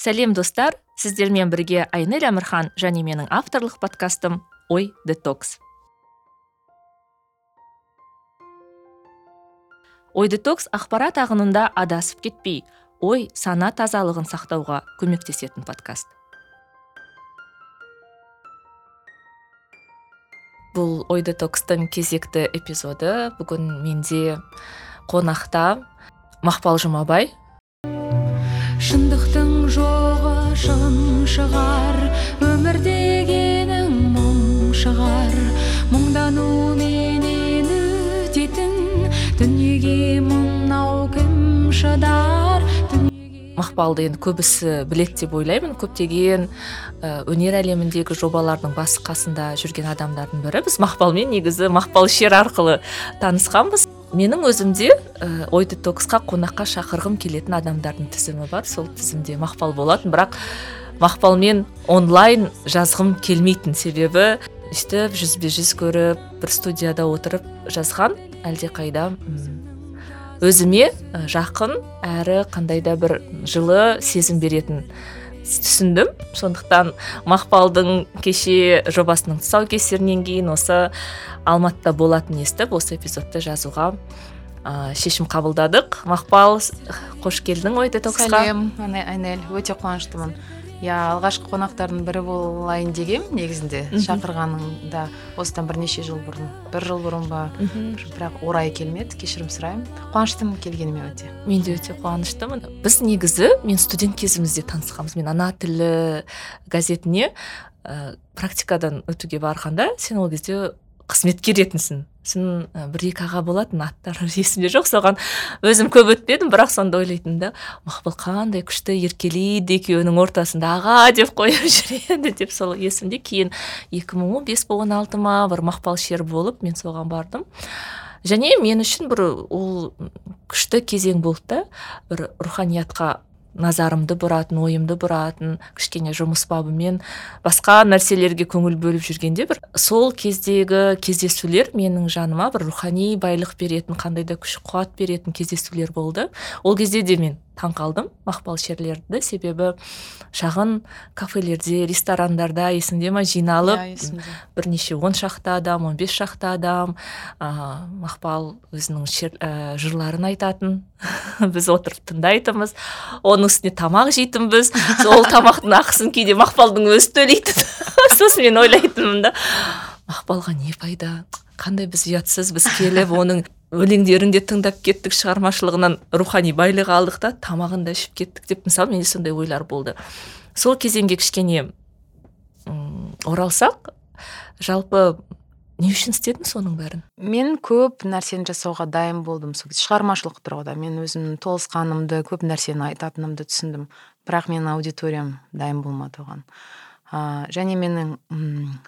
сәлем достар. Сіздермен бірге айнель әмірхан және менің авторлық подкастым ой детокс ой детокс ақпарат ағынында адасып кетпей ой сана тазалығын сақтауға көмектесетін подкаст. Бұл ой детокстың кезекті эпизоды бүгін менде қонақта мақпал жұмабай. Шындықтың жоғы шын шығар. Өмір дегенің мұң шығар. Мұңдануменен өтетін дүниеге мынау кім шыдар? Мақпалды енді көбісі біледі деп ойлаймын. Көптеген өнер әлеміндегі жобалардың басы қасында жүрген адамдардың бірі біз мақпалмен негізі мақпал шер арқылы танысқанбыз. Менің өзімде ә, ой детоксқа қонаққа шақырғым келетін адамдардың тізімі бар. Сол тізімде мақпал болатын бірақ мақпалмен онлайн жазғым келмейтін себебі өйстіп жүзбе жүз көріп бір студияда отырып жазған әлдеқайда өзіме жақын әрі қандай да бір жылы сезім беретін түсіндім. Сондықтан мақпалдың кеше жобасының тұсаукесерінен кейін осы алматыда болатынын естіп осы эпизодты жазуға ә, шешім қабылдадық. Мақпал қош келдің ой детоксқа. Сәлем айнель. Өте қуаныштымын. Иә алғашқы қонақтардың бірі болайын дегем негізінде. Шақырғаныңда осыдан бірнеше жыл бұрын. Бір жыл бұрын ба? Бірақ орайы келмеді кешірім сұраймын. Қуаныштымын келгеніме өте. Мен де өте қуаныштымын. Біз негізі мен студент кезімізде танысқанбыз. Мен ана тілі газетіне ә, практикадан өтуге барғанда сен ол кезде қызметкер ретінсің. Сосын бір екі аға болатын аттары есімде жоқ соған. Өзім көп өтпедім бірақ сонда ойлайтынмын да мақпал қандай күшті еркелейді екеуінің ортасында аға! деп қойып жүреді деп сол есімде. Кейін екі мың он алты ма бір мақпал шер болып мен соған бардым. Және мен үшін бір ол күшті кезең болды да бір руханиятқа назарымды бұратын ойымды бұратын кішкене жұмыс бабымен басқа нәрселерге көңіл бөліп жүргенде бір сол кездегі кездесулер менің жаныма бір рухани байлық беретін қандай да күш қуат беретін кездесулер болды. Ол кезде де мен таң қалдым мақпал шерлерді. Себебі шағын кафелерде ресторандарда есіңде ма жиналып иә, бірнеше он шақты адам он бес шақты адам ә, мақпал өзінің шер, ә, жырларын айтатын. Біз отырып тыңдайтынбыз. Оның үстіне тамақ жейтінбіз сол тамақтың ақысын кейде мақпалдың өзі төлейтін сосын мен ойлайтынмын да мақпалға не пайда? Қандай біз ұятсыз біз келіп оның өлеңдерін де тыңдап кеттік шығармашылығынан рухани байлық алдық та тамағын да ішіп кеттік деп мысалы менде сондай ойлар болды. Сол кезеңге кішкене оралсақ жалпы не үшін істедің соның бәрін? Мен көп нәрсені жасауға дайын болдым сол шығармашылық тұрғыда мен өзімнің толысқанымды көп нәрсені айтатынымды түсіндім. Бірақ менің аудиториям дайын болмады оған. Және менің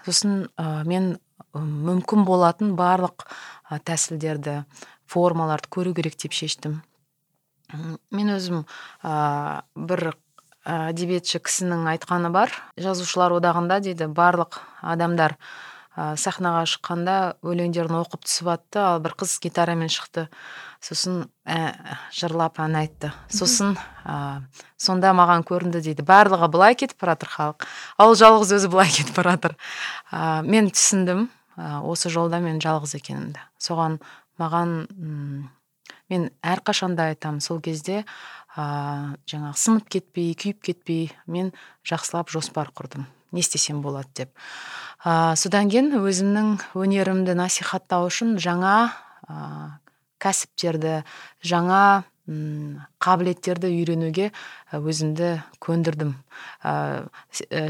сосын мен мүмкін болатын барлық тәсілдерді формаларды көру керек деп шештім. Мен өзім ә, бір әдебиетші кісінің айтқаны бар. Жазушылар одағында дейді барлық адамдар ә, сахнаға шыққанда өлеңдерін оқып түсіп атты ал бір қыз гитарамен шықты. Сосын ә, жырлап ән айтты. Сосын ә, сонда маған көрінді дейді барлығы былай кетіп бара жатыр халық. Ал жалғыз өзі былай кетіп бара жатыр ә, мен түсіндім. Осы жолда мен жалғыз екенімді соған маған ұм, мен әрқашанда айтамын сол кезде ә, жаңағы сынып кетпей күйіп кетпей мен жақсылап жоспар құрдым. Не істесем болады деп. Ә, содан кейін өзімнің өнерімді насихаттау үшін жаңа ә, кәсіптерді жаңа қабілеттерді үйренуге өзімді көндірдім. Ә,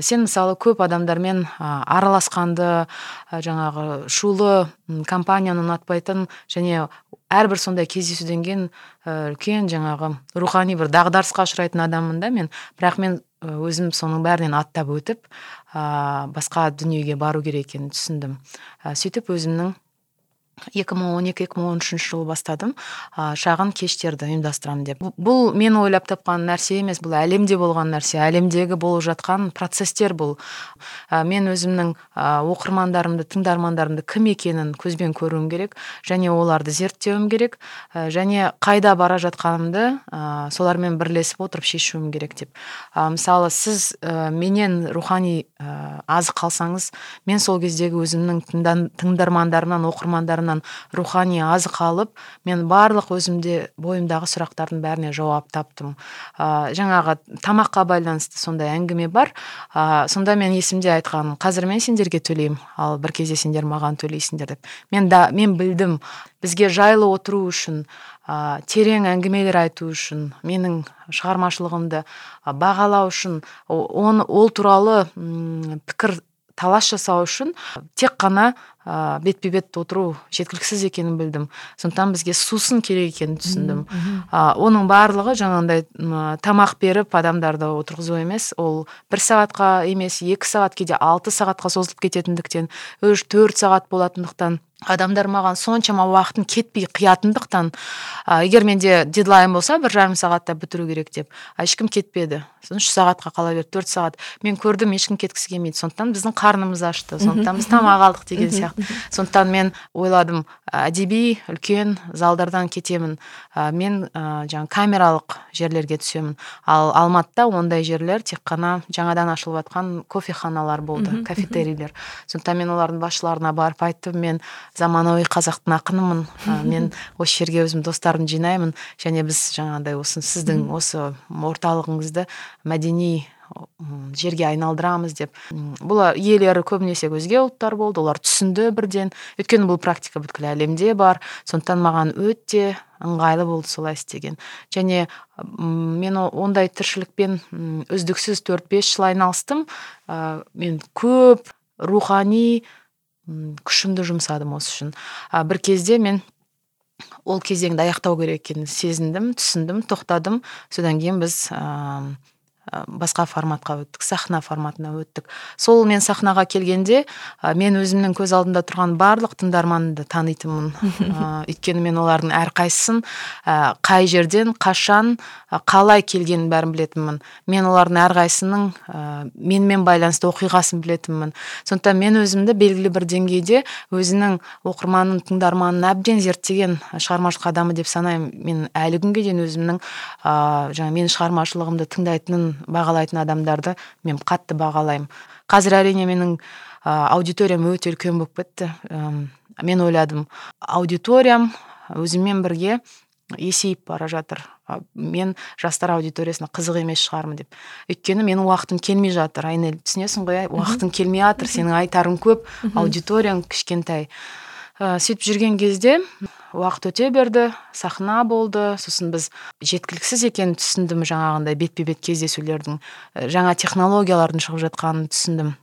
сен мысалы көп адамдармен араласқанды жаңағы шулы компанияны ұнатпайтын және әрбір сондай кездесуден кейін үлкен жаңағы рухани бір дағдарысқа ұшырайтын адаммын да мен. Бірақ мен өзім соның бәрінен аттап өтіп ә, басқа дүниеге бару керек екенін түсіндім. Ә, сөйтіп өзімнің екі мың он екі екі мың он үшінші жылы бастадым. Ә, шағын кештерді ұйымдастырамын деп. Бұл мен ойлап тапқан нәрсе емес бұл әлемде болған нәрсе әлемдегі болып жатқан процесстер бұл. Ә, мен өзімнің ә, оқырмандарымды тыңдармандарымды кім екенін көзбен көруім керек және оларды зерттеуім керек ә, және қайда бара жатқанымды ә, солармен бірлесіп отырып шешуім керек деп. Ә, мысалы сіз ә, менен рухани ә, азық алсаңыз мен сол кездегі өзімнің тыңдармандарымнан оқырмандарымнан рухани азық алып мен барлық өзімде бойымдағы сұрақтардың бәріне жауап таптым. Ә, жаңағы тамаққа байланысты сондай әңгіме бар. Ә, сонда мен есімде айтқаным қазір мен сендерге төлеймін ал бір кезде сендер маған төлейсіңдер деп. Мен да мен білдім. Бізге жайлы отыру үшін ә, терең әңгімелер айту үшін менің шығармашылығымды бағалау үшін оны ол туралы пікір талас жасау үшін тек қана ә, бетпе бет отыру жеткіліксіз екенін білдім. Сондықтан бізге сусын керек екенін түсіндім. Ә, оның барлығы жаңағындай тамақ беріп адамдарды отырғызу емес. Ол бір сағатқа емес екі сағат кейде алты сағатқа созылып кететіндіктен үш төрт сағат болатындықтан адамдар маған соншама уақытын кетпей қиятындықтан ә, егер менде дедлайн болса бір жарым сағатта бітіру керек деп. А ешкім кетпеді. Үш сағатқа қала берді төрт сағат. Мен көрдім ешкім кеткісі келмейді. Сондықтан біздің қарнымыз ашты. Сондықтан біз тамақ алдық деген сияқты. Сондықтан мен ойладым әдеби үлкен залдардан кетемін. Ә, мен ә, жаңағы камералық жерлерге түсемін ал алматыда ондай жерлер тек қана жаңадан ашылып жатқан кофеханалар болды кафетерийлер сондықтан мен олардың басшыларына барып айттым мен заманауи қазақтың ақынымын. Мен осы жерге өзім достарымды жинаймын. Және біз жаңағыдай осы сіздің осы орталығыңызды мәдени жерге айналдырамыз деп. Бұл иелері көбінесе өзге ұлттар болды олар түсінді бірден. Өйткені бұл практика бүткіл әлемде бар сондықтан маған өте ыңғайлы болды солай істеген. Және мен ондай тіршілікпен үздіксіз төрт бес жыл айналыстым. Ә, мен көп рухани күшімді жұмсадым осы үшін. А, бір кезде мен ол кезеңді аяқтау керек екенін сезіндім түсіндім тоқтадым. Содан кейін біз басқа форматқа өттік сахна форматына өттік. Сол мен сахнаға келгенде мен өзімнің көз алдымда тұрған барлық тыңдарманды танитынмын. Өйткені мен олардың әрқайсысын ә, қай жерден қашан қалай келгенін бәрін білетінмін. Мен олардың әрқайсысының ә, менімен байланысты оқиғасын білетінмін. Сондықтан мен өзімді белгілі бір деңгейде өзінің оқырманын тыңдарманын әбден зерттеген шығармашылық адамы деп санаймын. Мен әлі күнге дейін өзімнің ә, жаңа менің шығармашылығымды тыңдайтынын бағалайтын адамдарды мен қатты бағалаймын. Қазір әрине менің аудиториям өте үлкен болып кетті. Мен ойладым аудиториям өзіммен бірге есейіп бара жатыр. Мен жастар аудиториясына қызық емес шығармын деп. Өйткені менің уақытым келмей жатыр. Айнель түсінесің ғой уақытың келмей жатыр сенің айтарың көп. Аудиторияң кішкентай. Ә, сөйтіп жүрген кезде уақыт өте берді сахна болды. Сосын біз жеткіліксіз екенін түсіндім жаңағындай бетпе бет кездесулердің жаңа технологиялардың шығып жатқанын түсіндім.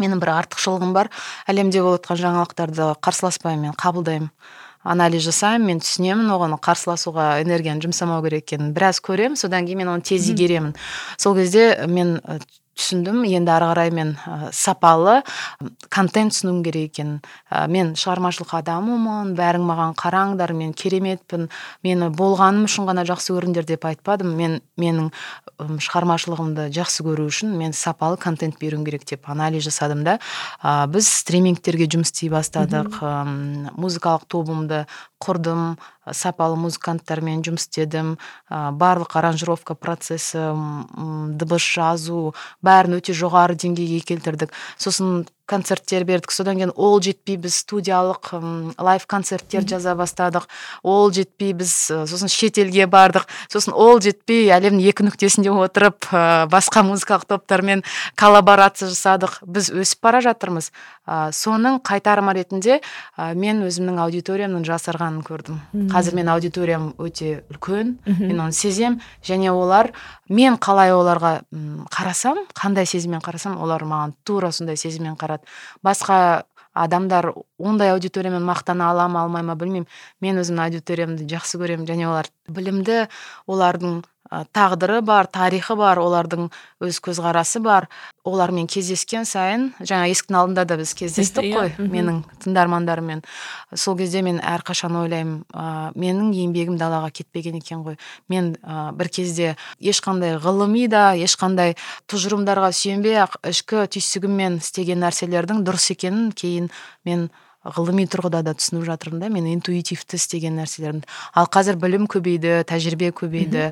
Менің бір артықшылығым бар. Әлемде болып жаңалықтарды қарсыласпаймын мен қабылдаймын анализ жасаймын мен түсінемін оған қарсыласуға энергияны жұмсамау керек екенін. Біраз көремін содан кейін мен оны тез игеремін. Сол кезде мен түсіндім. Енді ары қарай мен ә, сапалы контент ұсынуым керек екенін ә, мен шығармашылық адамымын бәрің маған қараңдар мен кереметпін. Мені болғаным үшін ғана жақсы көріңдер деп айтпадым. Мен менің шығармашылығымды жақсы көру үшін мен сапалы контент беруім керек деп анализ жасадым да. Ә, біз стримингтерге жұмыс істей бастадық. Музыкалық тобымды құрдым сапалы музыканттармен жұмыс істедім. Барлық аранжировка процесі дыбыс жазу бәрін өте жоғары деңгейге келтірдік. Сосын концерттер бердік. Содан кейін ол жетпей біз студиялық лайв концерттер жаза бастадық ол жетпей біз сосын шетелге бардық сосын ол жетпей әлемнің екі нүктесінде отырып ә, басқа музыкалық топтармен коллаборация жасадық біз өсіп бара жатырмыз. Ә, соның қайтарымы ретінде ә, мен өзімнің аудиториямның жасарғанын көрдім. Қазір мен аудиториям өте үлкен мен оны сезем. Және олар мен қалай оларға қарасам қандай сезіммен қарасам олар маған тура сондай сезіммен қарады. Басқа адамдар ондай аудиториямен мақтана ала ма алмай ма білмеймін. Мен өзімнің аудиториямды жақсы көремін және олар білімді олардың тағдыры бар тарихы бар олардың өз көзқарасы бар. Олармен кездескен сайын жаңа есіктің алдында да біз кездестік иә, қой менің тыңдармандарыммен. Сол кезде мен әрқашан ойлаймын ә, менің еңбегім далаға кетпеген екен ғой. Мен ә, бір кезде ешқандай ғылыми да ешқандай тұжырымдарға сүйенбей ақ ішкі түйсігіммен істеген нәрселердің дұрыс екенін кейін мен ғылыми тұрғыда да түсініп жатырмын да мен интуитивті істеген нәрселерімді. Ал қазір білім көбейді тәжірибе көбейді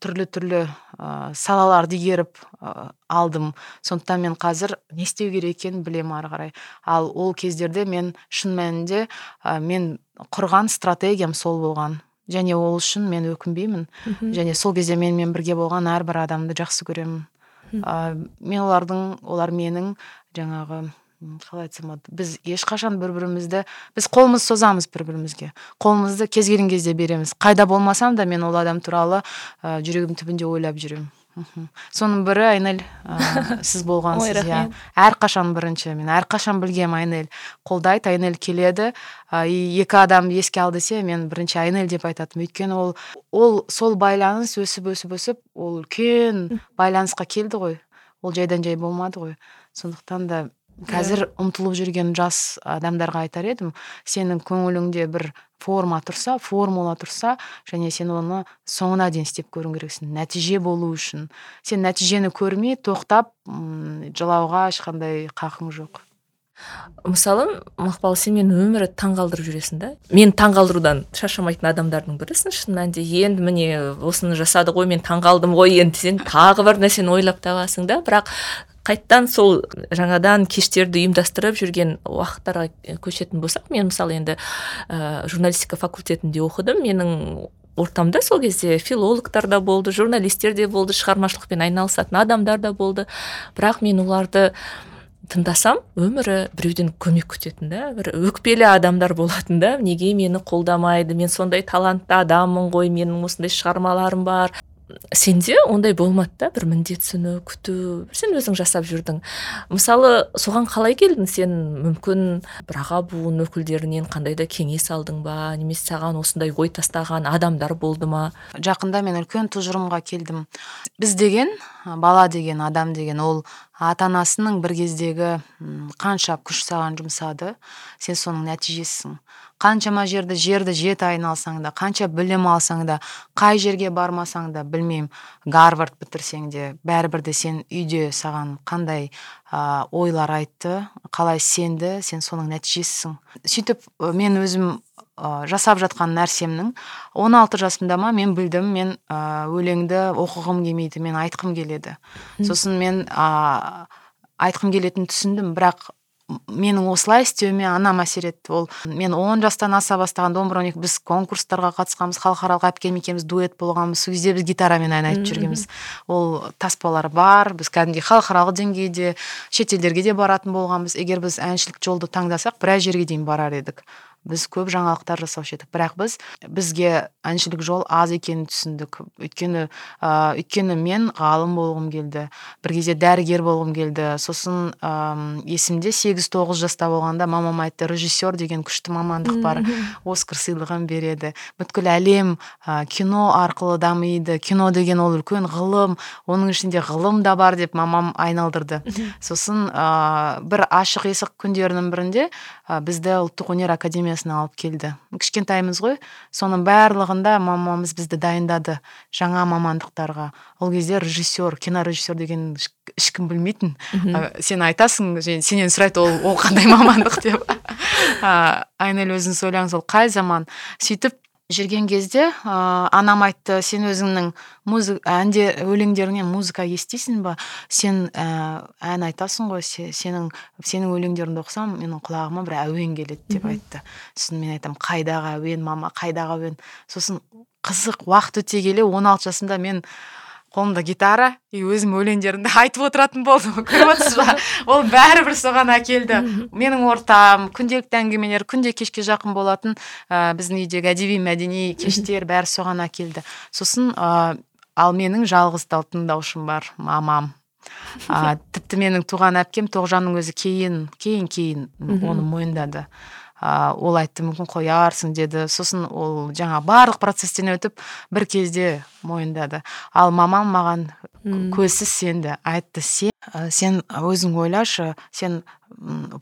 түрлі түрлі ә, салаларды игеріп ә, алдым. Сондықтан мен қазір не істеу керек екенін білемін ары қарай. Ал ол кездерде мен шын мәнінде ә, мен құрған стратегиям сол болған. Және ол үшін мен өкінбеймін. Және сол кезде менімен бірге болған әрбір адамды жақсы көремін. Ә, мен олардың олар менің жаңағы қалай айтсам болады біз ешқашан бір бірімізді біз қолымызды созамыз бір бірімізге қолымызды кез келген кезде береміз. Қайда болмасам да мен ол адам туралы ә, жүрегімнің түбінде ойлап жүремін соның бірі айнель ә, сіз болғансыз иә. әрқашан бірінші мен әрқашан білгенмін айнель. Қолдайды айнель келеді ә, екі адам еске ал десе мен бірінші айнель деп айтатынмын. Өйткені ол ол сол байланыс өсіп өсіп өсіп ол үлкен байланысқа келді ғой. Ол жайдан жай болмады ғой. Сондықтан да қазір ұмтылып жүрген жас адамдарға айтар едім сенің көңіліңде бір форма тұрса формула тұрса және сен оны соңына дейін істеп көруің керексің. Нәтиже болу үшін. Сен нәтижені көрмей тоқтап м жылауға ешқандай қақың жоқ мысалы мақпал сен мені өмірі таңғалдырып жүресің да? Мен таңғалдырудан шаршамайтын адамдардың бірісің шын мәнінде енді міне осыны жасады ғой мен таңғалдым ғой енді сен тағы бір нәрсені ойлап табасың да бірақ қайттан сол жаңадан кештерді ұйымдастырып жүрген уақыттарға көшетін болсақ мен мысалы енді ә, журналистика факультетінде оқыдым. Менің ортамда сол кезде филологтар да болды журналистер де болды шығармашылықпен айналысатын адамдар да болды. Бірақ мен оларды тыңдасам өмірі біреуден көмек күтетін да бір өкпелі адамдар болатын да. Неге мені қолдамайды? Мен сондай талантты адаммын ғой менің осындай шығармаларым бар. Сенде ондай болмады да бір міндетсіну күту сен өзің жасап жүрдің. Мысалы соған қалай келдің? Сен мүмкін бір аға буын өкілдерінен қандай да кеңес алдың ба? Немесе саған осындай ой тастаған адамдар болды ма? Жақында мен үлкен тұжырымға келдім. Біз деген бала деген адам деген ол ата анасының бір кездегі қанша күш саған жұмсады сен соның нәтижесісің. Қаншама жерді жерді жеті айналсаң да қанша білім алсаң да қай жерге бармасаң да білмеймін. Гарвард бітірсең де бәрібір де сен үйде саған қандай ә, ойлар айтты қалай сенді сен соның нәтижесісің. Сөйтіп мен өзім ә, жасап жатқан нәрсемнің 16 жасымда ма мен білдім мен ә, өлеңді оқығым келмейді мен айтқым келеді. Сосын мен ә, айтқым келетінін түсіндім бірақ менің осылай істеуіме анам әсер етті. Ол мен он жастан аса бастаған домбыра ойнап біз конкурстарға қатысқанбыз халықаралық әпкем екеуміз дуэт болғанбыз. Сол кезде біз гитарамен ән айтып жүргенбіз. Ол таспалар бар біз кәдімгідей халықаралық деңгейде шетелдерге де баратын болғанбыз. Егер біз әншілік жолды таңдасақ біраз жерге дейін барар едік. Біз көп жаңалықтар жасаушы едік. Бірақ біз бізге әншілік жол аз екенін түсіндік. Өйткені ә, өйткені мен ғалым болғым келді бір кезде дәрігер болғым келді. Сосын ә, есімде сегіз тоғыз жаста болғанда мамам айтты режиссер деген күшті мамандық бар. Оскар сыйлығын береді. Бүткіл әлем ә, кино арқылы дамиды. Кино деген ол үлкен ғылым. Оның ішінде ғылым да бар деп мамам айналдырды. Сосын ә, бір ашық есік күндерінің бірінде бізді ұлттық өнер академиясына алып келді. Кішкентаймыз ғой. Соның барлығында мамамыз бізді дайындады жаңа мамандықтарға. Ол кезде режиссер кинорежиссер деген ешкім білмейтін. Сен айтасың сенен сұрайды ол ол қандай мамандық деп. Айнель өзіңіз ойлаңыз ол қай заман? Сөйтіп жүрген кезде ә, анам айтты сен өзіңнің музыка әнде өлеңдеріңнен музыка естисің ба? Сен ә, ән айтасың ғой сенің сенің өлеңдеріңді оқысам менің құлағыма бір әуен келеді деп айтты. Сосын мен айтамын қайдағы әуен мама қайдағы әуен? Сосын қызық уақыт өте келе 16 жасымда мен қолымда гитара и өзім өлеңдерімді айтып отыратын болдым. Көріп отырсыз ба? Ол бәрібір соған әкелді. Менің ортам күнделікті әңгімелер күнде кешке жақын болатын ә, біздің үйдегі әдеби мәдени кештер бәрі соған әкелді. Сосын ә, ал менің жалғыз тыңдаушым бар мамам. Ә, тіпті менің туған әпкем тоғжанның өзі кейін кейін кейін оны мойындады. Ә, ол айтты мүмкін қоярсың деді. Сосын ол жаңа барлық процесстен өтіп бір кезде мойындады. Ал мамам маған көзсіз сенді айтты сен сен өзің ойлашы сен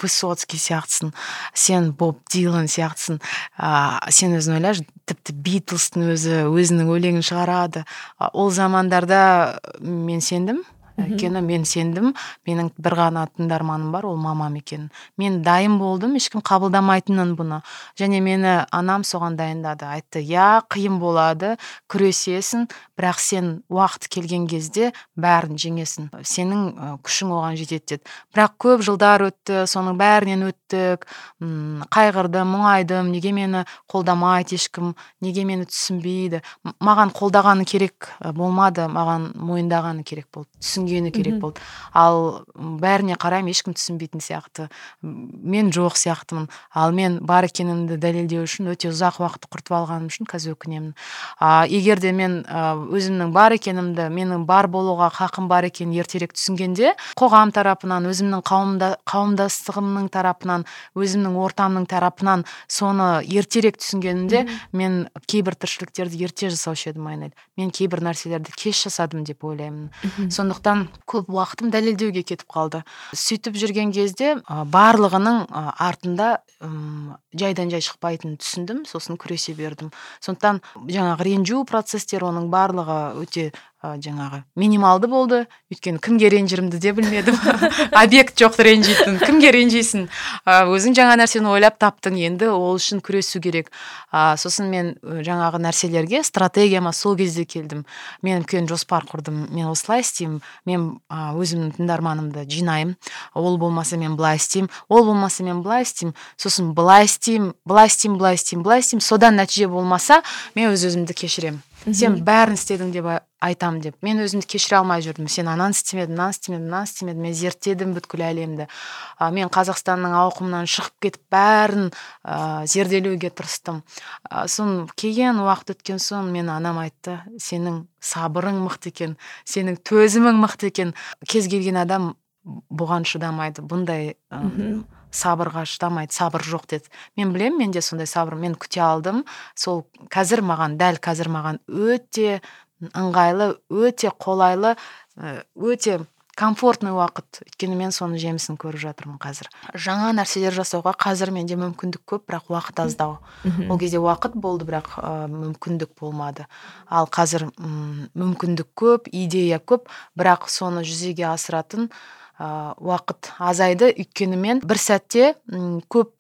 высоцкий сияқтысың сен боб дилан сияқтысың ә, сен өзің ойлашы тіпті битлстың өзі өзінің өлеңін шығарады ол замандарда мен сендім. Өйткені мен сендім менің бір ғана тыңдарманым бар ол мамам екен. Мен дайын болдым ешкім қабылдамайтынын бұны. Және мені анам соған дайындады айтты иә қиын болады күресесің бірақ сен уақыт келген кезде бәрін жеңесің. Сенің күшің оған жетеді деді. Бірақ көп жылдар өтті соның бәрінен өттік. Қайғырдым мұңайдым неге мені қолдамайды ешкім неге мені түсінбейді. Маған қолдағаны керек болмады маған мойындағаны керек болды. Түсінгені керек болды. Ал бәріне қараймын ешкім түсінбейтін сияқты. Мен жоқ сияқтымын. Ал мен бар екенімді дәлелдеу үшін өте ұзақ уақыт құртып алғаным үшін қазір өкінемін а егер де мен өзімнің бар екенімді менің бар болуға хақым бар екенін ертерек түсінгенде қоғам тарапынан өзімнің қауымда қауымдастығымның тарапынан өзімнің ортамның тарапынан соны ертерек түсінгенімде мен кейбір тіршіліктерді ерте жасаушы едім айнель. Мен кейбір нәрселерді кеш жасадым деп ойлаймын. Сондықтан көп уақытым дәлелдеуге кетіп қалды. Сөйтіп жүрген кезде барлығының артында жайдан жай шықпайтынын түсіндім сосын күресе бердім. Сондықтан жаңағы ренжу процестер оның барлығы өте жаңағы минималды болды. Өйткені кімге ренжірімді де білмедім. Объект жоқ ренжитін. Кімге ренжисің өзің жаңа нәрсені ойлап таптың енді. Ол үшін күресу керек. Ә, сосын мен жаңағы нәрселерге стратегияма сол кезде келдім. Мен үлкен жоспар құрдым. Мен осылай істеймін. Мен ә, өзімнің тыңдарманымды жинаймын. Ол болмаса мен былай істеймін. Ол болмаса мен былай істеймін. Сосын былай істеймін былай істеймін былай істеймін былай істеймін. Содан нәтиже болмаса мен өз өзімді кешіремін. Сен бәрін істедің деп айтамын деп. Мен өзімді кешіре алмай жүрдім. Сен ананы істемедің мынаны істемедің мынаны істемедің. Мен зерттедім бүткіл әлемді. Ә, мен қазақстанның ауқымынан шығып кетіп бәрін ә, зерделеуге тырыстым. Ә, соны келген уақыт өткен соң мен анам айтты сенің сабырың мықты екен сенің төзімің мықты екен кез келген адам бұған шыдамайды. Бұндай сабырға шыдамайды сабыр жоқ деді. Мен білемін менде сондай сабыр мен күте алдым. Сол қазір маған дәл қазір маған өте ыңғайлы өте қолайлы өте комфортный уақыт. Өйткені мен соның жемісін көріп жатырмын қазір. Жаңа нәрселер жасауға қазір менде мүмкіндік көп бірақ уақыт аздау. Ол кезде уақыт болды бірақ ә, мүмкіндік болмады. Ал қазір мүмкіндік көп идея көп бірақ соны жүзеге асыратын уақыт азайды. Өйткені мен бір сәтте көп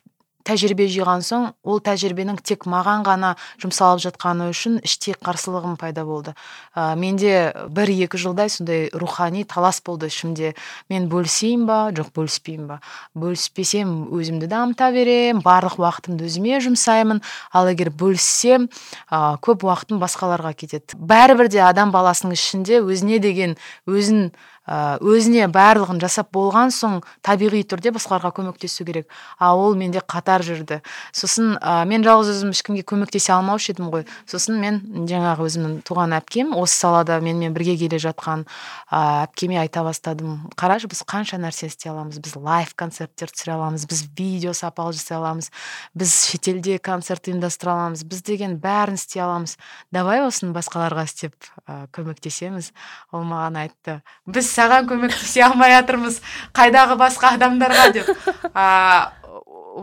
тәжірибе жиған соң ол тәжірибенің тек маған ғана жұмсалып жатқаны үшін іштей қарсылығым пайда болды. Ә, менде бір екі жылдай сондай рухани талас болды. Ішімде мен бөлісейін ба? Жоқ бөліспеймін ба? Бөліспесем өзімді дамыта беремін барлық уақытымды өзіме жұмсаймын ал егер бөліссем ә, көп уақытым басқаларға кетеді. Бәрібір де адам баласының ішінде өзіне деген өзін өзіне барлығын жасап болған соң табиғи түрде басқаларға көмектесу керек. А ол менде қатар жүрді. Сосын ә, мен жалғыз өзім ешкімге көмектесе алмаушы едім ғой. Сосын мен жаңағы өзімнің туған әпкем осы салада менімен бірге келе жатқан ә, әпкеме айта бастадым. Қарашы біз қанша нәрсе істей аламыз? Біз лайв концерттер түсіре аламыз біз видео сапалы жасай аламыз біз шетелде концерт ұйымдастыра аламыз біз деген бәрін істей аламыз. Давай осыны басқаларға істеп ә, көмектесеміз ол маған айтты. Біз саған көмектесе алмай жатырмыз. Қайдағы басқа адамдарға деп. А,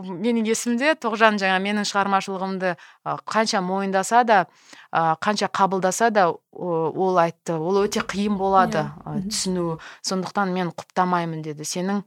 менің есімде тоғжан жаңа менің шығармашылығымды қанша мойындаса да қанша қабылдаса да ол айтты. Ол өте қиын болады yeah. Иә. түсіну. Сондықтан мен құптамаймын деді. Сенің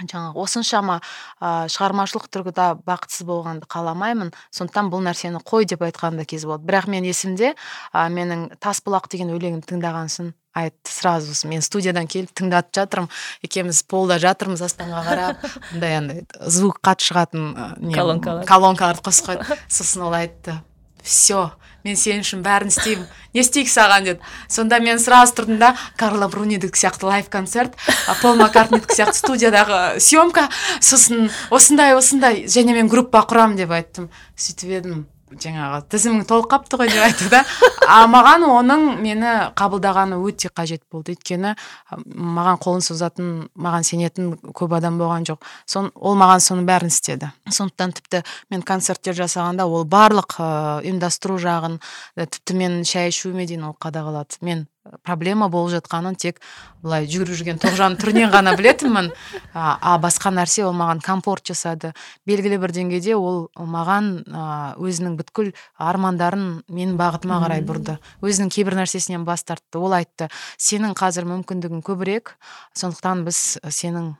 жаңағы осыншама ә, шығармашылық тұрғыда бақытсыз болғанды қаламаймын. Сондықтан бұл нәрсені қой деп айтқан да кез болды бірақ мен есімде ә, менің тасбұлақ деген өлеңімді тыңдағансың айтты сразу мен студиядан келіп тыңдатып жатырмын. Екеуміз полда жатырмыз аспанға қарап. Мындай андай звук қатты шығатын колонкалар. колонкаларды қосып қойды сосын ол айтты. Все мен сен үшін бәрін істеймін. Не істейік саған деді. Сонда мен сразу тұрдым да карла брунидікі сияқты лайв концерт пол маккартнидікі сияқты студиядағы съемка сосын осындай осындай. Және мен группа құрамын деп айттым. Сөйтіп едім. Жаңағы тізімің толып қалыпты ғой деп айтты да. А маған оның мені қабылдағаны өте қажет болды. Өйткені маған қолын созатын маған сенетін көп адам болған жоқ. Сон ол маған соның бәрін істеді. Сондықтан тіпті мен концерттер жасағанда ол барлық ұйымдастыру жағын тіпті мен шай ішуіме дейін ол қадағалады. Мен проблема болып жатқанын тек былай жүгіріп жүрген тоғжанның түрінен ғана білетінмін. А, а басқа нәрсе ол маған комфорт жасады. Белгілі бір деңгейде ол маған өзінің бүткіл армандарын менің бағытыма қарай бұрды. Өзінің кейбір нәрсесінен бас тартты. Ол айтты сенің қазір мүмкіндігің көбірек сондықтан біз сенің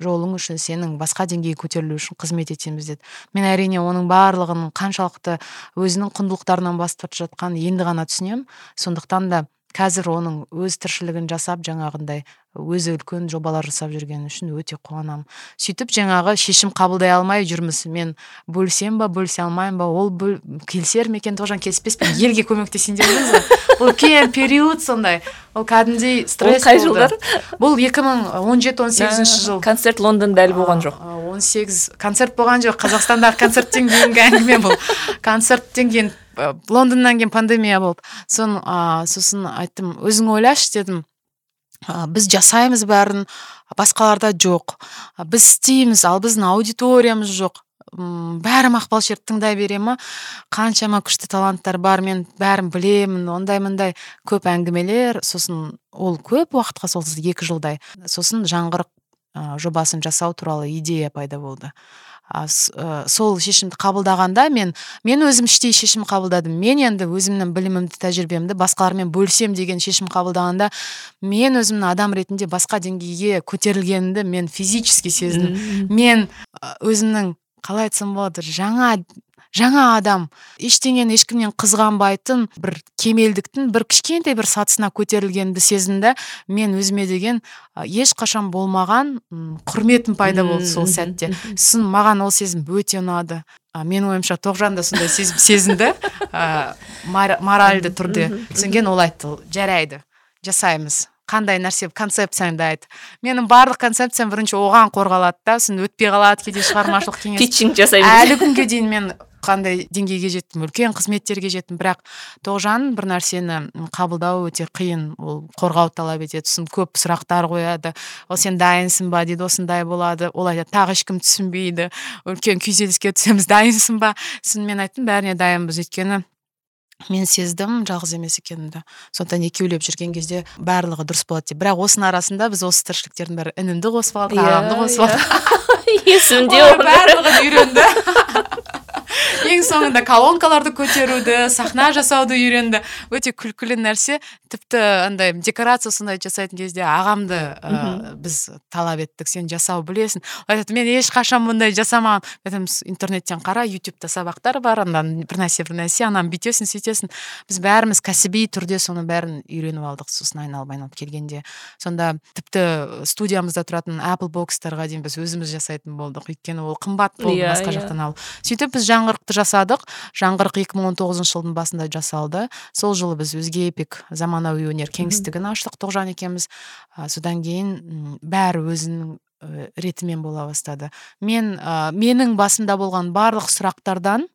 жолың үшін сенің басқа деңгейге көтерілу үшін қызмет етеміз деді. Мен әрине оның барлығының қаншалықты өзінің құндылықтарынан бас тартып жатқанын енді ғана түсінемін. Сондықтан да қазір оның өз тіршілігін жасап жаңағындай өзі үлкен жобалар жасап жүргені үшін өте қуанамын сөйтіп жаңағы шешім қабылдай алмай жүрміз. Мен бөлісемін ба бөлісе алмаймын ба ол бөл... келісер ме екен? Тоғжан келіспес пе елге көмектесейін деп жүрміз ғой үлкен период сондай. Ол кәдімгідей стресс қай жылдар бұл екі мың он жеті он сегізінші жыл. концерт лондонда әлі болған жоқ. он сегіз концерт болған жоқ. Қазақстандағы концерттен кейінгі әңгіме бұл. Концерттен кейін лондоннан кейін пандемия болды. Сон ә, сосын айттым өзің ойлашы дедім ә, біз жасаймыз бәрін басқаларда жоқ. Біз істейміз ал біздің аудиториямыз жоқ. Бәрі мақпал шерді тыңдай бере ма? Қаншама күшті таланттар бар мен бәрін білемін ондай мындай. Көп әңгімелер сосын ол көп уақытқа созылды екі жылдай. Сосын жаңғырық ә, жобасын жасау туралы идея пайда болды. А, сол шешімді қабылдағанда мен мен өзім іштей шешім қабылдадым. Мен енді өзімнің білімімді тәжірибемді басқалармен бөлісем деген шешім қабылдағанда мен өзімнің адам ретінде басқа деңгейге көтерілгенімді мен физически сездім мен өзімнің қалай айтсам болады жаңа жаңа адам ештеңені ешкімнен қызғанбайтын бір кемелдіктің бір кішкентай бір сатысына көтерілгенді сездім да мен өзіме деген ешқашан болмаған құрметім пайда болды сол сәтте. Сосын маған ол сезім өте ұнады. А, менің ойымша тоғжан да сондай сезім сезінді. Ә, моральды түрде. Содан кейін ол айтты жарайды жасаймыз. Қандай нәрсе концепцияңды айт. Менің барлық концепциям бірінші оған қорғалады да сосын өтпей қалады кейде шығармашылық кеңес. Питчинг жасаймыз. Әлі күнге дейін мен қандай деңгейге жеттім үлкен қызметтерге жеттім бірақ тоғжан бір нәрсені қабылдау өте қиын. Ол қорғау талап етеді сосын көп сұрақтар қояды. Ол сен дайынсың ба? Дейді осындай болады. Ол айтады тағы ешкім түсінбейді. Үлкен күйзеліске түсеміз дайынсың ба? Сосын мен айттым бәріне дайынбыз. Өйткені мен сездім жалғыз емес екенімді сондықтан екеулеп жүрген кезде барлығы дұрыс болады деп. Бірақ осының арасында біз осы тіршіліктердің бәрі інімді қосып алдық ағамды қосып алдық. Есімде барлығын үйренді. Ең соңында колонкаларды көтеруді сахна жасауды үйренді. Өте күлкілі нәрсе. Тіпті андай декорация сондай жасайтын кезде ағамды ә, біз талап еттік. Сен жасау білесің. Айтады мен ешқашан бұндай жасамаған айтамын интернеттен қара ютубта сабақтар бар андан бір нәрсе бір нәрсе ананы бүйтесің сөйтесің біз бәріміз кәсіби түрде соның бәрін үйреніп алдық сосын айналып айналып келгенде. Сонда тіпті студиямызда тұратын apple бокстарға дейін біз өзіміз жасайтын болдық. Өйткені ол қымбат болды yeah, басқа жақтан алып сөйтіп біз жаңғырықты жасадық. Жаңғырық 2019 жылдың басында жасалды. Сол жылы біз өзге эпик заманауи өнер кеңістігін аштық тоғжан екеуміз. Содан кейін бәрі өзінің ретімен бола бастады. Мен ә, менің басымда болған барлық сұрақтардан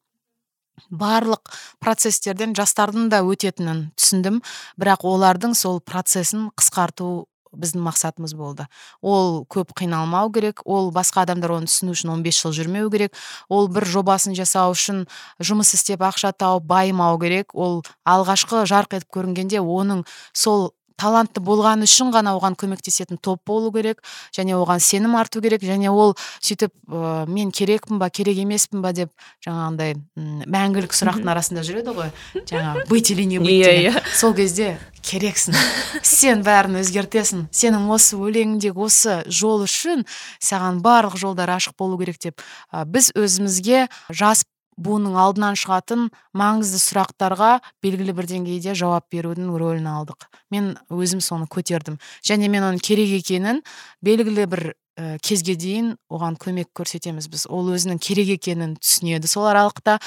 барлық процестерден жастардың да өтетінін түсіндім. Бірақ олардың сол процесін қысқарту біздің мақсатымыз болды. Ол көп қиналмау керек ол басқа адамдар оны түсіну үшін 15 жыл жүрмеу керек ол бір жобасын жасау үшін жұмыс істеп ақша тауып байымау керек ол алғашқы жарқ етіп көрінгенде оның сол талантты болғаны үшін ғана оған көмектесетін топ болу керек және оған сенім арту керек және ол сөйтіп ә, мен керекпін ба керек емеспін ба? деп жаңағындай мәңгілік сұрақтың арасында жүреді ғой. Жаңағы быть или не быть? Иә иә. Сол кезде керексің. Сен бәрін өзгертесің. Сенің осы өлеңіңдегі осы жол үшін саған барлық жолдар ашық болу керек деп ә, біз өзімізге жас буынның алдынан шығатын маңызды сұрақтарға белгілі бір деңгейде жауап берудің рөлін алдық. Мен өзім соны көтердім. Және мен оның керек екенін белгілі бір ә, кезге дейін оған көмек көрсетеміз біз. Ол өзінің керек екенін түсінеді. Сол аралықта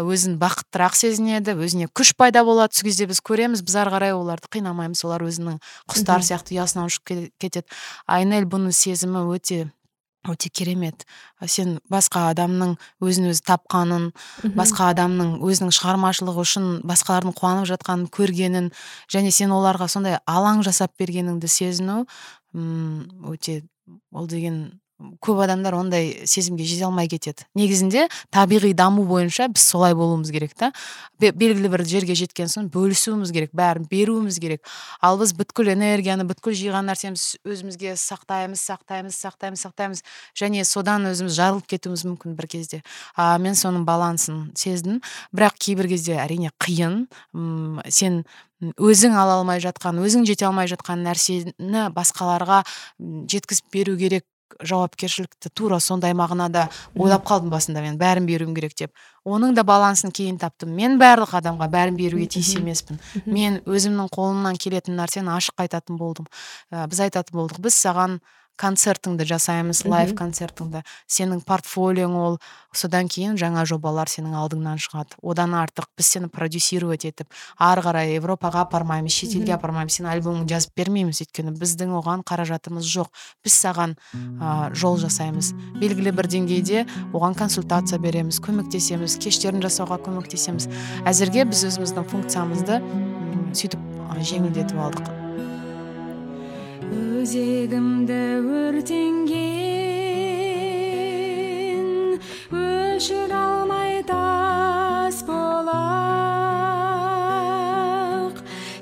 өзін бақыттырақ сезінеді өзіне күш пайда болады сол кезде біз көреміз. Біз ары қарай оларды қинамаймыз. Олар өзінің құстар сияқты ұясынан ұшып кетеді. Айнель бұның сезімі өте өте керемет. Сен басқа адамның өзін өзі тапқанын басқа адамның өзінің шығармашылығы үшін басқалардың қуанып жатқанын көргенін және сен оларға сондай алаң жасап бергеніңді сезіну өте ол деген көп адамдар ондай сезімге жете алмай кетеді. Негізінде табиғи даму бойынша біз солай болуымыз керек та. Белгілі бір жерге жеткен соң бөлісуіміз керек бәрін беруіміз керек. Ал біз бүткіл энергияны бүткіл жиған нәрсеміз өзімізге сақтаймыз сақтаймыз сақтаймыз сақтаймыз. Және содан өзіміз жарылып кетуіміз мүмкін бір кезде. А, мен соның балансын сездім. Бірақ кейбір кезде әрине қиын. Үм, сен өзің ала алмай жатқан өзің жете алмай жатқан нәрсені басқаларға жеткізіп беру керек жауапкершілікті тура сондай мағынада ойлап қалдым басында мен бәрін беруім керек деп. Оның да балансын кейін таптым. Мен барлық адамға бәрін беруге тиіс емеспін. Мен өзімнің қолымнан келетін нәрсені ашық айтатын болдым. Ә, біз айтатын болдық. Біз саған концертіңді жасаймыз лайв концертіңді. Сенің портфолиоң ол содан кейін жаңа жобалар сенің алдыңнан шығады. Одан артық біз сені продюсировать етіп ары қарай европаға апармаймыз шетелге апармаймыз сен альбомыңды жазып бермейміз өйткені. Біздің оған қаражатымыз жоқ. Біз саған ә, жол жасаймыз. Белгілі бір деңгейде оған консультация береміз көмектесеміз кештерін жасауға көмектесеміз. Әзірге біз өзіміздің функциямызды сөйтіп жеңілдетіп алдық. Өзегімді өртенген өшіре алмай тас болақ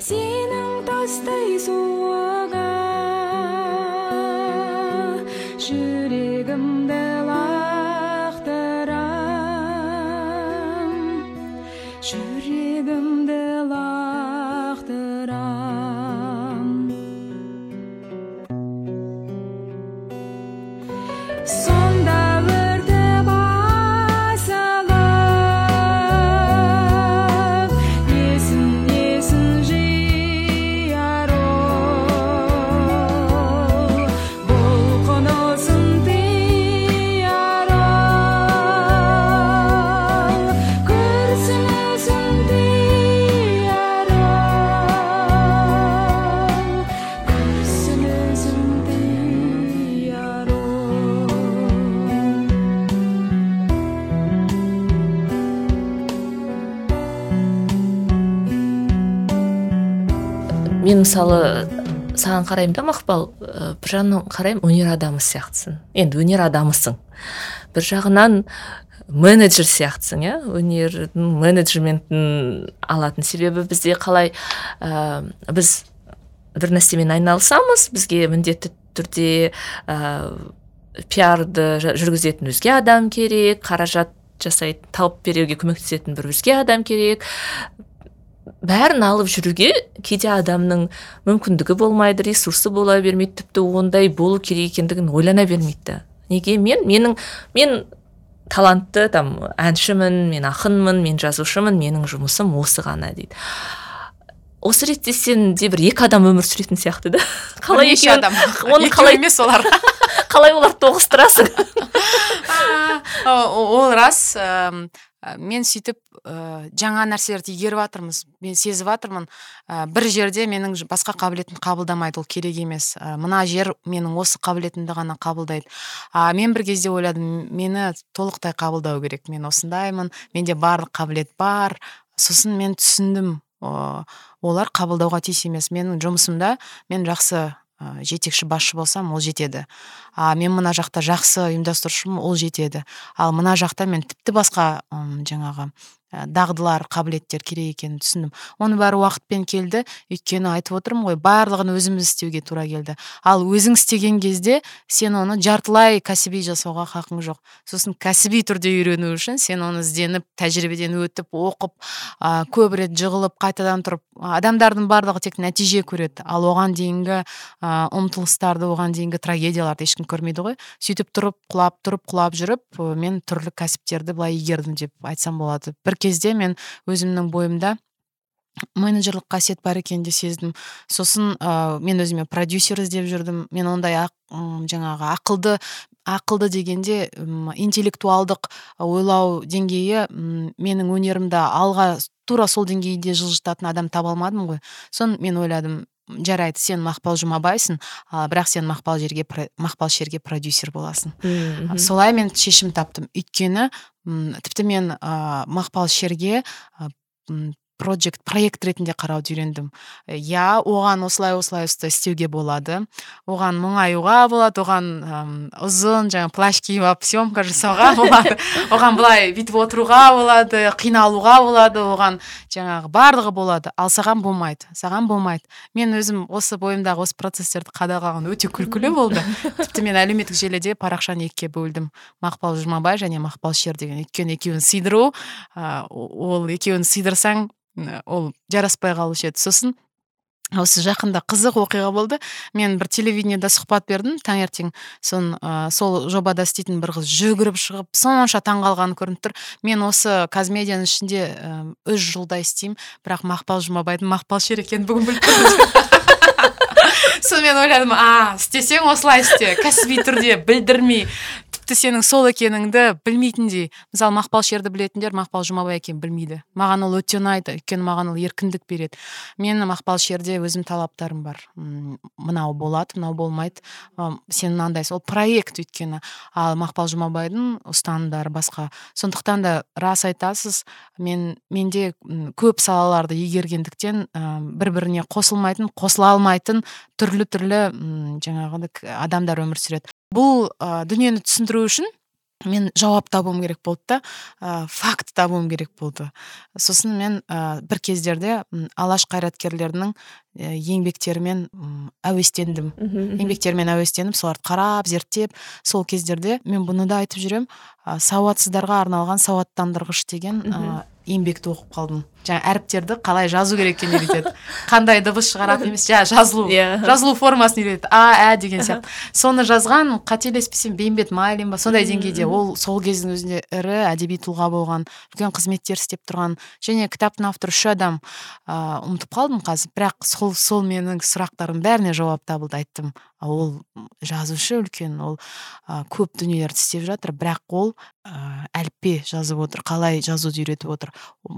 сенің тастай суығы мысалы саған қараймын да мақпал? Ә, бір жағынан қараймын өнер адамы сияқтысың. Енді өнер адамысың. Бір жағынан менеджер сияқтысың иә? Өнердің менеджментін алатын себебі бізде қалай ә, біз бір нәрсемен айналысамыз бізге міндетті түрде ә, пиарды жүргізетін өзге адам керек қаражат жасайтын тауып беруге көмектесетін бір өзге адам керек. Бәрін алып жүруге кейде адамның мүмкіндігі болмайды ресурсы бола бермейді тіпті ондай болу керек екендігін ойлана бермейді. Неге? Мен менің мен талантты там әншімін мен ақынмын мен жазушымын менің жұмысым осы ғана дейді. Осы ретте сен де бір екі адам өмір сүретін сияқты да. Қалай екеуін оны қалай емес олар. қалай оларды тоғыстырасың? Ол рас мен сөйтіп ә, жаңа нәрселерді игеріп жатырмыз мен сезіп жатырмын ә, бір жерде менің басқа қабілетімді қабылдамайды ол керек емес. Ә, мына жер менің осы қабілетімді ғана қабылдайды. А мен бір кезде ойладым мені толықтай қабылдау керек мен осындаймын менде барлық қабілет бар. Сосын мен түсіндім олар қабылдауға тиіс емес. Менің жұмысымда мен жақсы жетекші басшы болсам ол жетеді. А мен мына жақта жақсы ұйымдастырушымын ол жетеді. Ал мына жақта мен тіпті басқа жаңағы дағдылар қабілеттер керек екенін түсіндім. Оның бәрі уақытпен келді. Өйткені айтып отырмын ғой барлығын өзіміз істеуге тура келді. Ал өзің істеген кезде сен оны жартылай кәсіби жасауға хақың жоқ. Сосын кәсіби түрде үйрену үшін сен оны ізденіп тәжірибеден өтіп оқып ә, көп рет жығылып қайтадан тұрып адамдардың барлығы тек нәтиже көреді. Ал оған дейінгі ә, ұмтылыстарды оған дейінгі трагедияларды ешкім көрмейді ғой. Сөйтіп тұрып құлап тұрып құлап жүріп мен түрлі кәсіптерді былай игердім деп айтсам болады. Бір кезде мен өзімнің бойымда менеджерлік қасиет бар екенін де сездім. Сосын ә, мен өзіме продюсер іздеп жүрдім. Мен ондай ақ, жаңағы ақылды ақылды дегенде интеллектуалдық ойлау деңгейі менің өнерімді алға тура сол деңгейде жылжытатын адам таба алмадым ғой. Соны мен ойладым. Жарайды сен мақпал жұмабайсың а, бірақ сен мақпал жерге мақпал шерге продюсер боласың. Солай мен шешім таптым. Өйткені тіпті мен ә, мақпал шерге проджект проект ретінде қарауды үйрендім. Иә оған осылай осылай істеуге болады. Оған мұңаюға болады оған ұм, ұзын жаңа плащ киіп алып съемка жасауға болады оған былай бүйтіп отыруға болады қиналуға болады оған жаңағы барлығы болады. Ал саған болмайды саған болмайды. Мен өзім осы бойымдағы осы процесстерді қадағалаған өте күлкілі болды. Тіпті мен әлеуметтік желіде парақшаны екіге бөлдім. Мақпал жұмабай және мақпал шер деген өйткені екеуін сыйдыру ә, ол екеуін сыйдырсаң ол жараспай қалушы еді сосын. Осы жақында қызық оқиға болды. Мен бір телевидениеда сұхбат бердім. Таңертең сон ә, сол жобада істейтін бір қыз жүгіріп шығып сонша таңғалғаны көрініп тұр. Мен осы казмедияның ішінде үш жылдай істеймін. Бірақ мақпал жұмабайдың мақпал шер екенін бүгін біліп сонымен ойладым а істесең осылай істе кәсіби түрде білдірмей тіпті сенің сол екеніңді білмейтіндей мысалы мақпал шерді білетіндер мақпал жұмабай екенін білмейді. Маған ол өте ұнайды өйткені маған ол еркіндік береді. Менің мақпал шерде өзім талаптарым бар. Мынау болады мынау болмайды. Сен мынандайсың. Ол проект өйткені. Ал мақпал жұмабайдың ұстанымдары басқа. Сондықтан да рас айтасыз мен менде көп салаларды игергендіктен бір біріне қосылмайтын қосыла алмайтын түрлі түрлі жаңағы адамдар өмір сүреді. Бұл ә, дүниені түсіндіру үшін мен жауап табуым керек болды да ә, факт табуым керек болды. Сосын мен ә, бір кездерде алаш қайраткерлерінің еңбектерімен әуестендім. Еңбектерімен әуестеніп соларды қарап зерттеп сол кездерде мен бұны да айтып жүремін ә, сауатсыздарға арналған сауаттандырғыш деген еңбекті оқып қалдым. Жаңа әріптерді қалай жазу керек екенін үйретеді. Қандай дыбыс шығарады емес жаңа жазылу yeah. Иә. жазылу формасын үйретеді. А ә деген сияқты. Соны жазған қателеспесем бейімбет майлин ба сондай деңгейде. ол сол кездің өзінде ірі әдеби тұлға болған үлкен қызметтер істеп тұрған және кітаптың авторы үш адам ыыы ұмытып қалдым қазір. Бірақ сол сол менің сұрақтарымның бәріне жауап табылды айттым. Ол жазушы үлкен ол ә, көп дүниелерді істеп жатыр. Бірақ ол ә, әліппе жазып отыр қалай жазуды үйретіп отыр.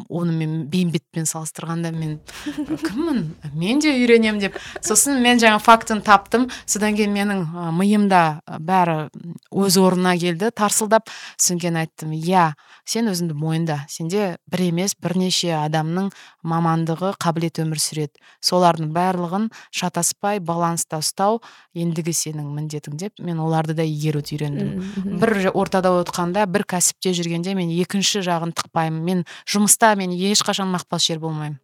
Оны мен бейімбетпен салыстырғанда мен кіммін? Мен де үйренемін деп. Сосын мен жаңа фактін таптым. Содан кейін менің миымда бәрі өз орнына келді тарсылдап. Содан кейін айттым иә сен өзіңді мойында. Сенде бір емес бірнеше адамның мамандығы қабілет өмір сүреді. Солардың барлығын шатаспай баланста ұстау ендігі сенің міндетің деп мен оларды да игеруді үйрендім. Бір ортада отқанда бір кәсіпте жүргенде мен екінші жағын тықпаймын. Мен жұмыста мен ешқашан мақпал шер болмаймын.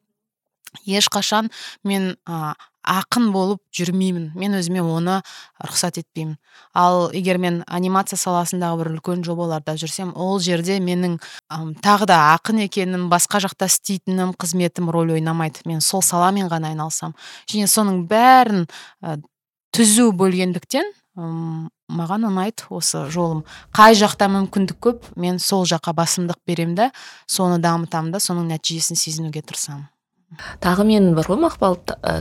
Ешқашан мен ә, ақын болып жүрмеймін. Мен өзіме оны рұқсат етпеймін. Ал егер мен анимация саласындағы бір үлкен жобаларда жүрсем ол жерде менің әм, тағы да ақын екенім басқа жақта істейтінім қызметім рөл ойнамайды. Мен сол саламен ғана айналысамын. Және соның бәрін ә, түзу бөлгендіктен маған ұнайды осы жолым. Қай жақта мүмкіндік көп мен сол жаққа басымдық беремін да соны дамытамын да соның нәтижесін сезінуге тырысамын. Тағы мен бар ғой мақпал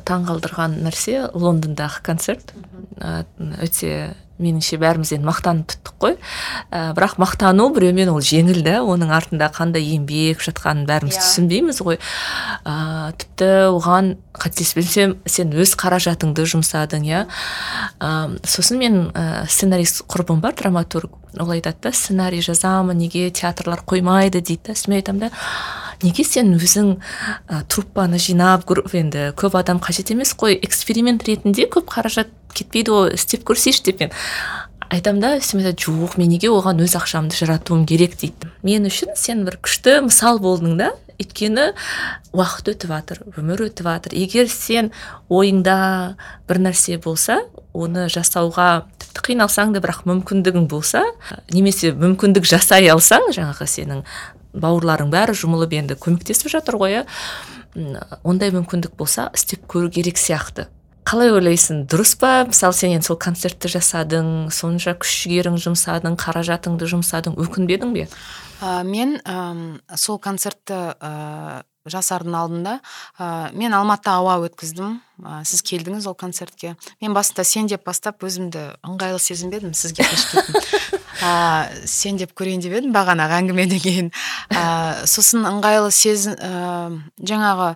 таңғалдырған нәрсе лондондағы концерт. Өте меніңше бәріміз енді мақтанып біттік қой ә, бірақ мақтану біреумен ол жеңіл да оның артында қандай еңбек жатқанын бәріміз yeah. Иә. түсінбейміз ғой ә, тіпті оған қателеспесем сен өз қаражатыңды жұмсадың иә ә, сосын мен ә, сценарист құрбым бар драматург ол айтады да сценарий жазамын неге театрлар қоймайды дейді да мен айтамын да неге сен өзің ә, труппаны жинап енді көп адам қажет емес қой эксперимент ретінде көп қаражат кетпейді ғой істеп көрсейші деп мен айтамын да үстіме жоқ мен неге оған өз ақшамды жаратуым керек? дейді. Мен үшін сен бір күшті мысал болдың да өйткені уақыт өтіп жатыр өмір өтіп жатыр егер сен ойыңда бір нәрсе болса оны жасауға тіпті қиналсаң да бірақ мүмкіндігің болса немесе мүмкіндік жасай алсаң жаңағы сенің бауырларың бәрі жұмылып енді көмектесіп жатыр ғой иә? Ондай мүмкіндік болса істеп көру керек сияқты. Қалай ойлайсың дұрыс па? Мысалы сен енді сол концертті жасадың сонша күш жігерің жұмсадың қаражатыңды жұмсадың өкінбедің бе? Ә, мен ә, сол концертті ә, жасардың алдында ә, мен алматыда ауа өткіздім. Ә, сіз келдіңіз ол концертке. Мен басында сен деп бастап өзімді ыңғайлы сезінбедім сізге ә, сен деп көрейін деп едім бағанағы әңгімеден кейін. Ә, сосын ыңғайлы сезін ә, жаңағы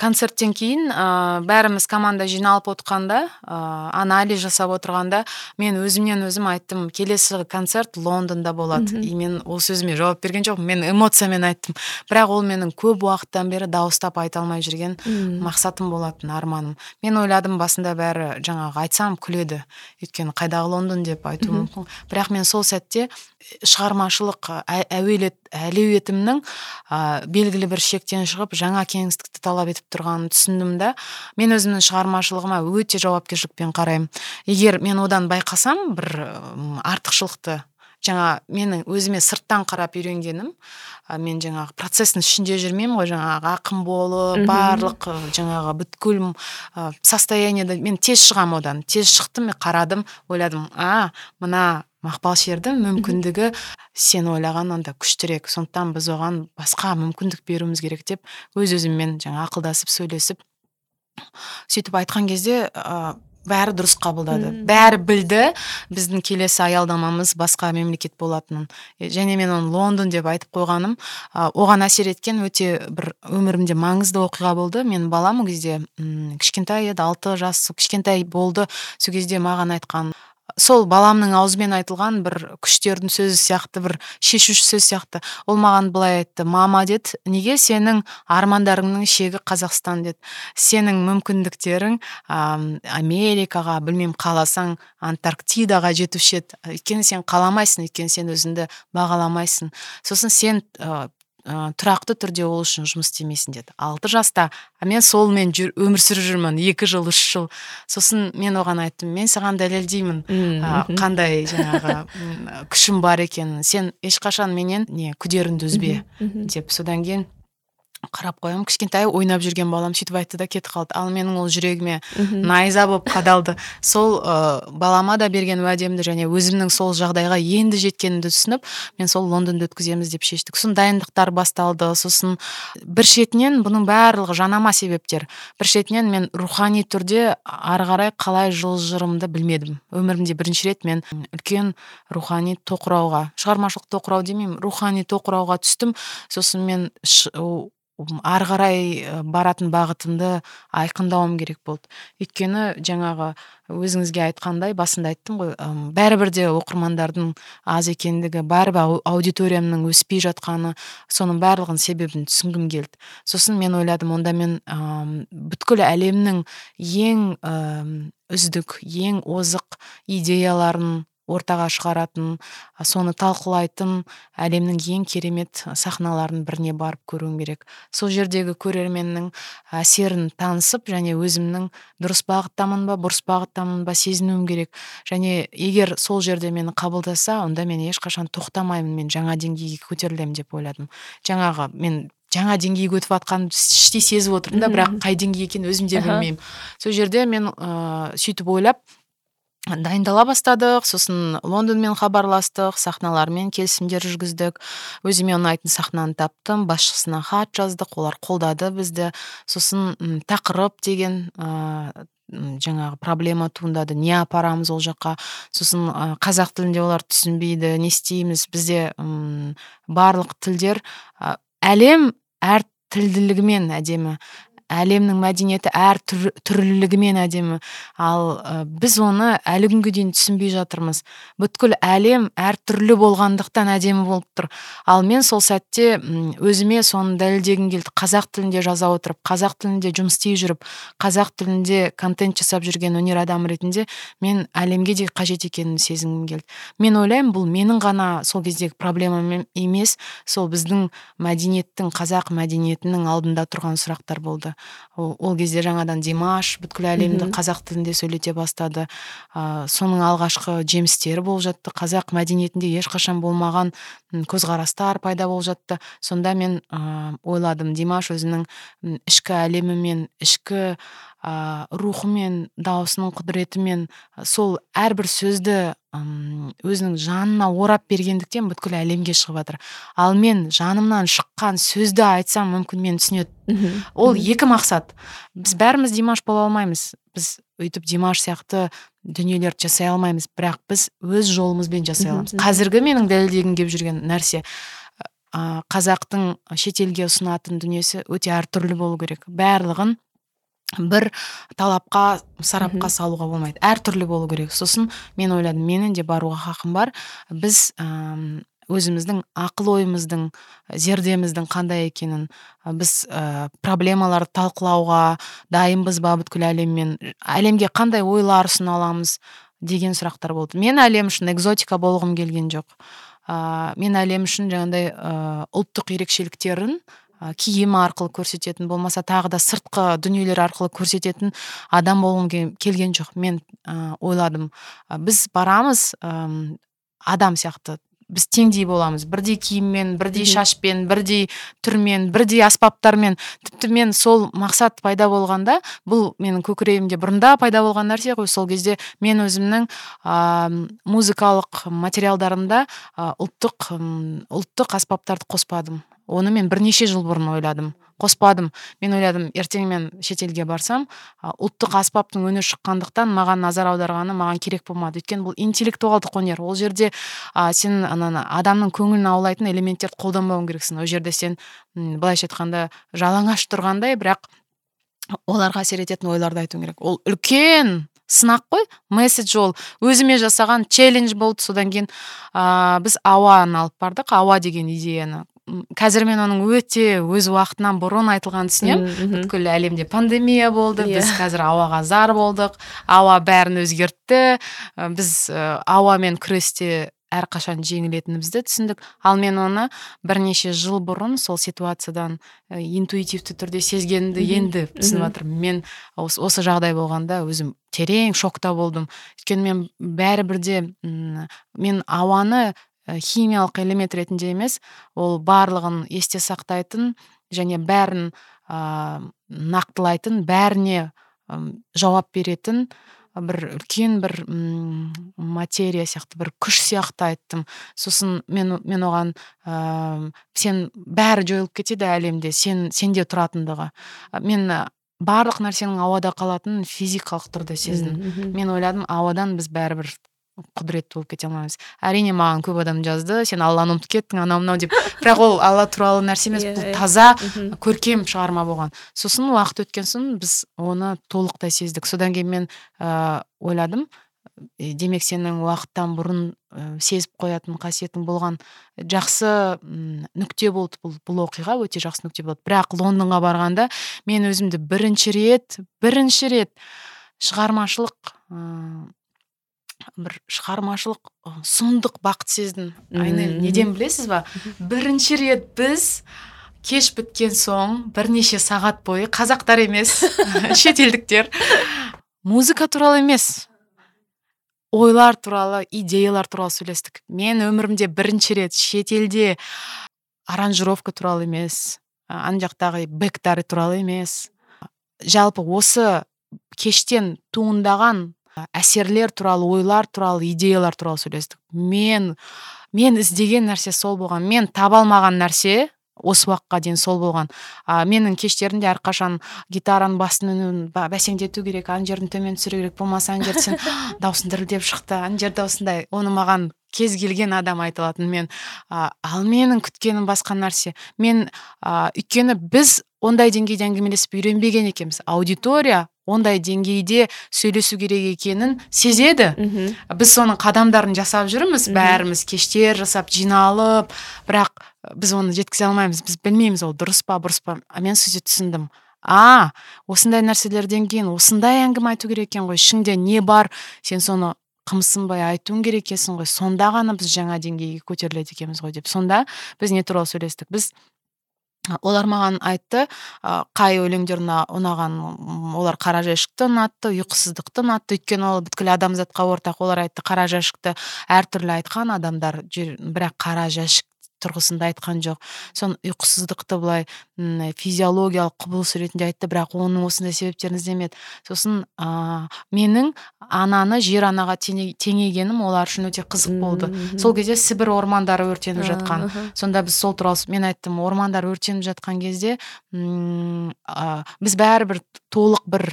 концерттен кейін ә, бәріміз команда жиналып отқанда ә, анализ жасап отырғанда мен өзімнен өзім айттым келесі концерт лондонда болады. И мен ол сөзіме жауап берген жоқпын мен эмоциямен айттым. Бірақ ол менің көп уақыттан бері дауыстап айта алмай жүрген мақсатым болатын арманым. Мен ойладым басында бәрі жаңағы айтсам күледі. Өйткені қайдағы лондон деп айтуы мүмкін. Бірақ мен сол сәтте шығармашылық әлеуетімнің ә, белгілі бір шектен шығып жаңа кеңістікті талап етіп тұрғанын түсіндім да мен өзімнің шығармашылығыма өте жауапкершілікпен қараймын. Егер мен одан байқасам бір артықшылықты жаңа менің өзіме сырттан қарап үйренгенім ә, мен жаңағы процесстің ішінде жүрмеймін ғой жаңағы ақын болып барлық жаңағы бүткіл ә, состояниеда мен тез шығамын одан тез шықтым мен қарадым ойладым а мына мақпал шердің мүмкіндігі сен ойлағаннан да күштірек сондықтан біз оған басқа мүмкіндік беруіміз керек деп өз өзіммен жаңа ақылдасып сөйлесіп сөйтіп айтқан кезде ә, бәрі дұрыс қабылдады. Бәрі білді біздің келесі аялдамамыз басқа мемлекет болатынын. Және мен оны лондон деп айтып қойғаным. Ә, оған әсер еткен өте бір өмірімде маңызды оқиға болды. Мен балам ол кезде кішкентай еді алты жас кішкентай болды. Сол кезде маған айтқан сол баламның аузымен айтылған бір күштердің сөзі сияқты бір шешуші сөз сияқты. Ол маған былай айтты мама деді. Неге сенің армандарыңның шегі қазақстан? деді. Сенің мүмкіндіктерің ә, америкаға білмеймін қаласаң антарктидаға жетуші еді. Өйткені сен қаламайсың өйткені сен өзіңді бағаламайсың. Сосын сен тұрақты түрде ол үшін жұмыс істемейсің деді. Алты жаста а мен солмен жүр, өмір сүріп жүрмін екі жыл үш жыл. Сосын мен оған айттым мен саған дәлелдеймін ә, қандай жаңағы күшім бар екенін. Сен ешқашан менен не күдеріңді үзбе деп содан кейін қарап қоямын кішкентай ойнап жүрген балам сөйтіп айтты да кетіп қалды. Ал менің ол жүрегіме найза болып қадалды. Сол ә, балама да берген уәдемді және өзімнің сол жағдайға енді жеткенімді түсініп мен сол лондонды өткіземіз деп шештік. Сосын дайындықтар басталды. Сосын бір шетінен бұның барлығы жанама себептер. Бір шетінен мен рухани түрде ары қарай қалай жылжырымды білмедім. Өмірімде бірінші рет мен үлкен рухани тоқырауға шығармашылық тоқырау демеймін рухани тоқырауға түстім. Сосын мен ары қарай баратын бағытымды айқындауым керек болды. Өйткені жаңағы өзіңізге айтқандай басында айттым ғой бәрібір де оқырмандардың аз екендігі бәрібір аудиториямның өспей жатқаны соның барлығын себебін түсінгім келді. Сосын мен ойладым онда мен ә, бүткіл әлемнің ең үздік ең озық идеяларын ортаға шығаратын соны талқылайтын әлемнің ең керемет сахналарының біріне барып көруім керек. Сол жердегі көрерменнің әсерін танысып және өзімнің дұрыс бағыттамын ба бұрыс бағыттамын ба сезінуім керек. Және егер сол жерде мені қабылдаса онда мен ешқашан тоқтамаймын мен жаңа деңгейге көтерілемін деп ойладым. Жаңағы мен жаңа деңгейге өтіп жатқанымды іштей сезіп отырмын да бірақ қай деңгей екенін өзім де білмеймін. Сол жерде мен ыыы сөйтіп ойлап дайындала бастадық сосын лондонмен хабарластық сахналармен келісімдер жүргіздік. Өзіме ұнайтын сахнаны таптым басшысына хат жаздық олар қолдады бізді. Сосын тақырып деген ә, жаңағы проблема туындады не апарамыз ол жаққа. Сосын қазақ тілінде олар түсінбейді не істейміз бізде ұм, барлық тілдер әлем әр тілділігімен әдемі. Әлемнің мәдениеті әр түр, түрлілігімен әдемі. Ал ә, біз оны әлі күнге дейін түсінбей жатырмыз. Бүткіл әлем әртүрлі болғандықтан әдемі болып тұр. Ал мен сол сәтте өзіме соны дәлелдегім келді. Қазақ тілінде жаза отырып қазақ тілінде жұмыс істей жүріп қазақ тілінде контент жасап жүрген өнер адамы ретінде мен әлемге де қажет екенін сезінгім келді. Мен ойлаймын бұл менің ғана сол кездегі проблемам емес. Сол біздің мәдениеттің қазақ мәдениетінің алдында тұрған сұрақтар болды. Ол, кезде жаңадан димаш бүткіл әлемді қазақ тілінде сөйлете бастады. Ә, соның алғашқы жемістері болып жатты. Қазақ мәдениетінде ешқашан болмаған көзқарастар пайда болып жатты. Сонда мен ә, ойладым. Димаш өзінің ішкі әлемімен ішкі ә, рухымен даусының құдіретімен сол әрбір сөзді өзінің жанына орап бергендіктен бүткіл әлемге шығып жатыр. Ал мен жанымнан шыққан сөзді айтсам мүмкін мені түсінеді. Ол екі мақсат. Біз бәріміз димаш бола алмаймыз. Біз өйтіп димаш сияқты дүниелерді жасай алмаймыз. Бірақ біз өз жолымызбен жасай аламыз. Қазіргі менің дәлелдегім келіп жүрген нәрсе қазақтың шетелге ұсынатын дүниесі өте әртүрлі болу керек. Барлығын бір талапқа сарапқа салуға болмайды. Әртүрлі болу керек. Сосын мен ойладым менің де баруға хақым бар. Біз өзіміздің ақыл ойымыздың зердеміздің қандай екенін біз ә, проблемаларды талқылауға дайынбыз ба бүткіл әлеммен? Әлемге қандай ойлар ұсына аламыз деген сұрақтар болды. Мен әлем үшін экзотика болғым келген жоқ. Ә, мен әлем үшін жаңағыдай ә, ұлттық ерекшеліктерін киім арқылы көрсететін болмаса тағы да сыртқы дүниелер арқылы көрсететін адам болғым келген жоқ. Мен ә, ойладым біз барамыз ә, адам сияқты. Біз теңдей боламыз. Бірдей киіммен бірдей шашпен бірдей түрмен бірдей аспаптармен. Тіпті мен сол мақсат пайда болғанда бұл менің көкірегімде бұрында пайда болған нәрсе ғой. Сол кезде мен өзімнің ә, музыкалық материалдарымда ә, ұлттық ұлттық аспаптарды қоспадым. Оны мен бірнеше жыл бұрын ойладым қоспадым. Мен ойладым ертең мен шетелге барсам ұлттық аспаптың үні шыққандықтан маған назар аударғаны маған керек болмады. Өйткені бұл интеллектуалдық өнер. Ол жерде ә, сен ана адамның көңілін аулайтын элементтерді қолданбауың керексің. Ол жерде сен былайша айтқанда жалаңаш тұрғандай бірақ оларға әсер ететін ойларды айтуың керек. Ол үлкен сынақ қой месседж ол. Өзіме жасаған челлендж болды содан кейін. Ә, біз ауаны алып бардық. Ауа деген идеяны қазір мен оның өте өз уақытынан бұрын айтылғанын түсінемін. Бүткіл әлемде пандемия болды yeah. Иә. біз қазір ауаға зар болдық ауа бәрін өзгертті. Біз ауамен күресте әрқашан жеңілетінімізді түсіндік. Ал мен оны бірнеше жыл бұрын сол ситуациядан интуитивті түрде сезгенімді енді түсініп жатырмын мен осы, осы жағдай болғанда өзім терең шокта болдым. Өйткені мен бәрібір де мен ауаны химиялық элемент ретінде емес ол барлығын есте сақтайтын және бәрін ә, нақтылайтын бәріне ә, жауап беретін бір үлкен бір м материя сияқты бір күш сияқты айттым. Сосын мен мен оған ә, сен бәрі жойылып кетеді әлемде сен сенде тұратындығы. Мен барлық нәрсенің ауада қалатынын физикалық түрде сездім. Мен ойладым ауадан біз бәрібір құдіретті болып кете алмаймыз. Әрине маған көп адам жазды сен алланы ұмытып кеттің анау мынау деп. Бірақ ол алла туралы нәрсе емес бұл иә, иә. таза көркем шығарма болған. Сосын уақыт өткен соң біз оны толықтай сездік. Содан кейін мен ә, ойладым демек сенің уақыттан бұрын ә, сезіп қоятын қасиетің болған жақсы нүкте болды бұл бұл оқиға өте жақсы нүкте болды бірақ лондонға барғанда мен өзімді бірінші рет бірінші рет шығармашылық бір шығармашылық сұмдық бақыт сездім. Айнель неден білесіз ба? Бірінші рет біз кеш біткен соң бірнеше сағат бойы қазақтар емес шетелдіктер музыка туралы емес ойлар туралы идеялар туралы сөйлестік. Мен өмірімде бірінші рет шетелде аранжировка туралы емес ана жақтағы бэктары туралы емес жалпы осы кештен туындаған әсерлер туралы ойлар туралы идеялар туралы сөйлестік. Мен мен іздеген нәрсе сол болған. Мен таба алмаған нәрсе осы уақытқа дейін сол болған. А, менің кештерімде әрқашан гитараның басын үнін бәсеңдету керек ана жерін төмен түсіру керек болмаса ана жерде сен даусың дірілдеп шықты ана жерде осындай оны маған кез келген адам айта алатын мен а, ал менің күткенім басқа нәрсе. Мен ә, өйткені біз ондай деңгейде әңгімелесіп үйренбеген екенбіз. Аудитория ондай деңгейде сөйлесу керек екенін сезеді. Біз соның қадамдарын жасап жүрміз бәріміз кештер жасап жиналып бірақ біз оны жеткізе алмаймыз. Біз білмейміз ол дұрыс па бұрыс па. А мен сөйтіп түсіндім. А осындай нәрселерден кейін осындай әңгіме айту керек екен ғой. Ішіңде не бар? Сен соны қымсынбай айтуың керек екенсің ғой. Сонда ғана біз жаңа деңгейге көтеріледі екенбіз ғой деп. Сонда біз не туралы сөйлестік? Біз олар маған айтты қай өлеңдер ұнаған олар қара жәшікті ұнатты ұйқысыздықты ұнатты өйткені ол бүткіл адамзатқа ортақ олар айтты қара жәшікті әртүрлі айтқан адамдар бірақ қара жәшік тұрғысында айтқан жоқ. Соны ұйқысыздықты былай физиологиялық құбылыс ретінде айтты бірақ оның осындай себептерін іздемеді. Сосын ә, менің ананы жер анаға теңегенім олар үшін өте қызық болды. Сол кезде сібір ормандары өртеніп жатқан. сонда біз сол туралы мен айттым ормандар өртеніп жатқан кезде м біз бәрібір толық бір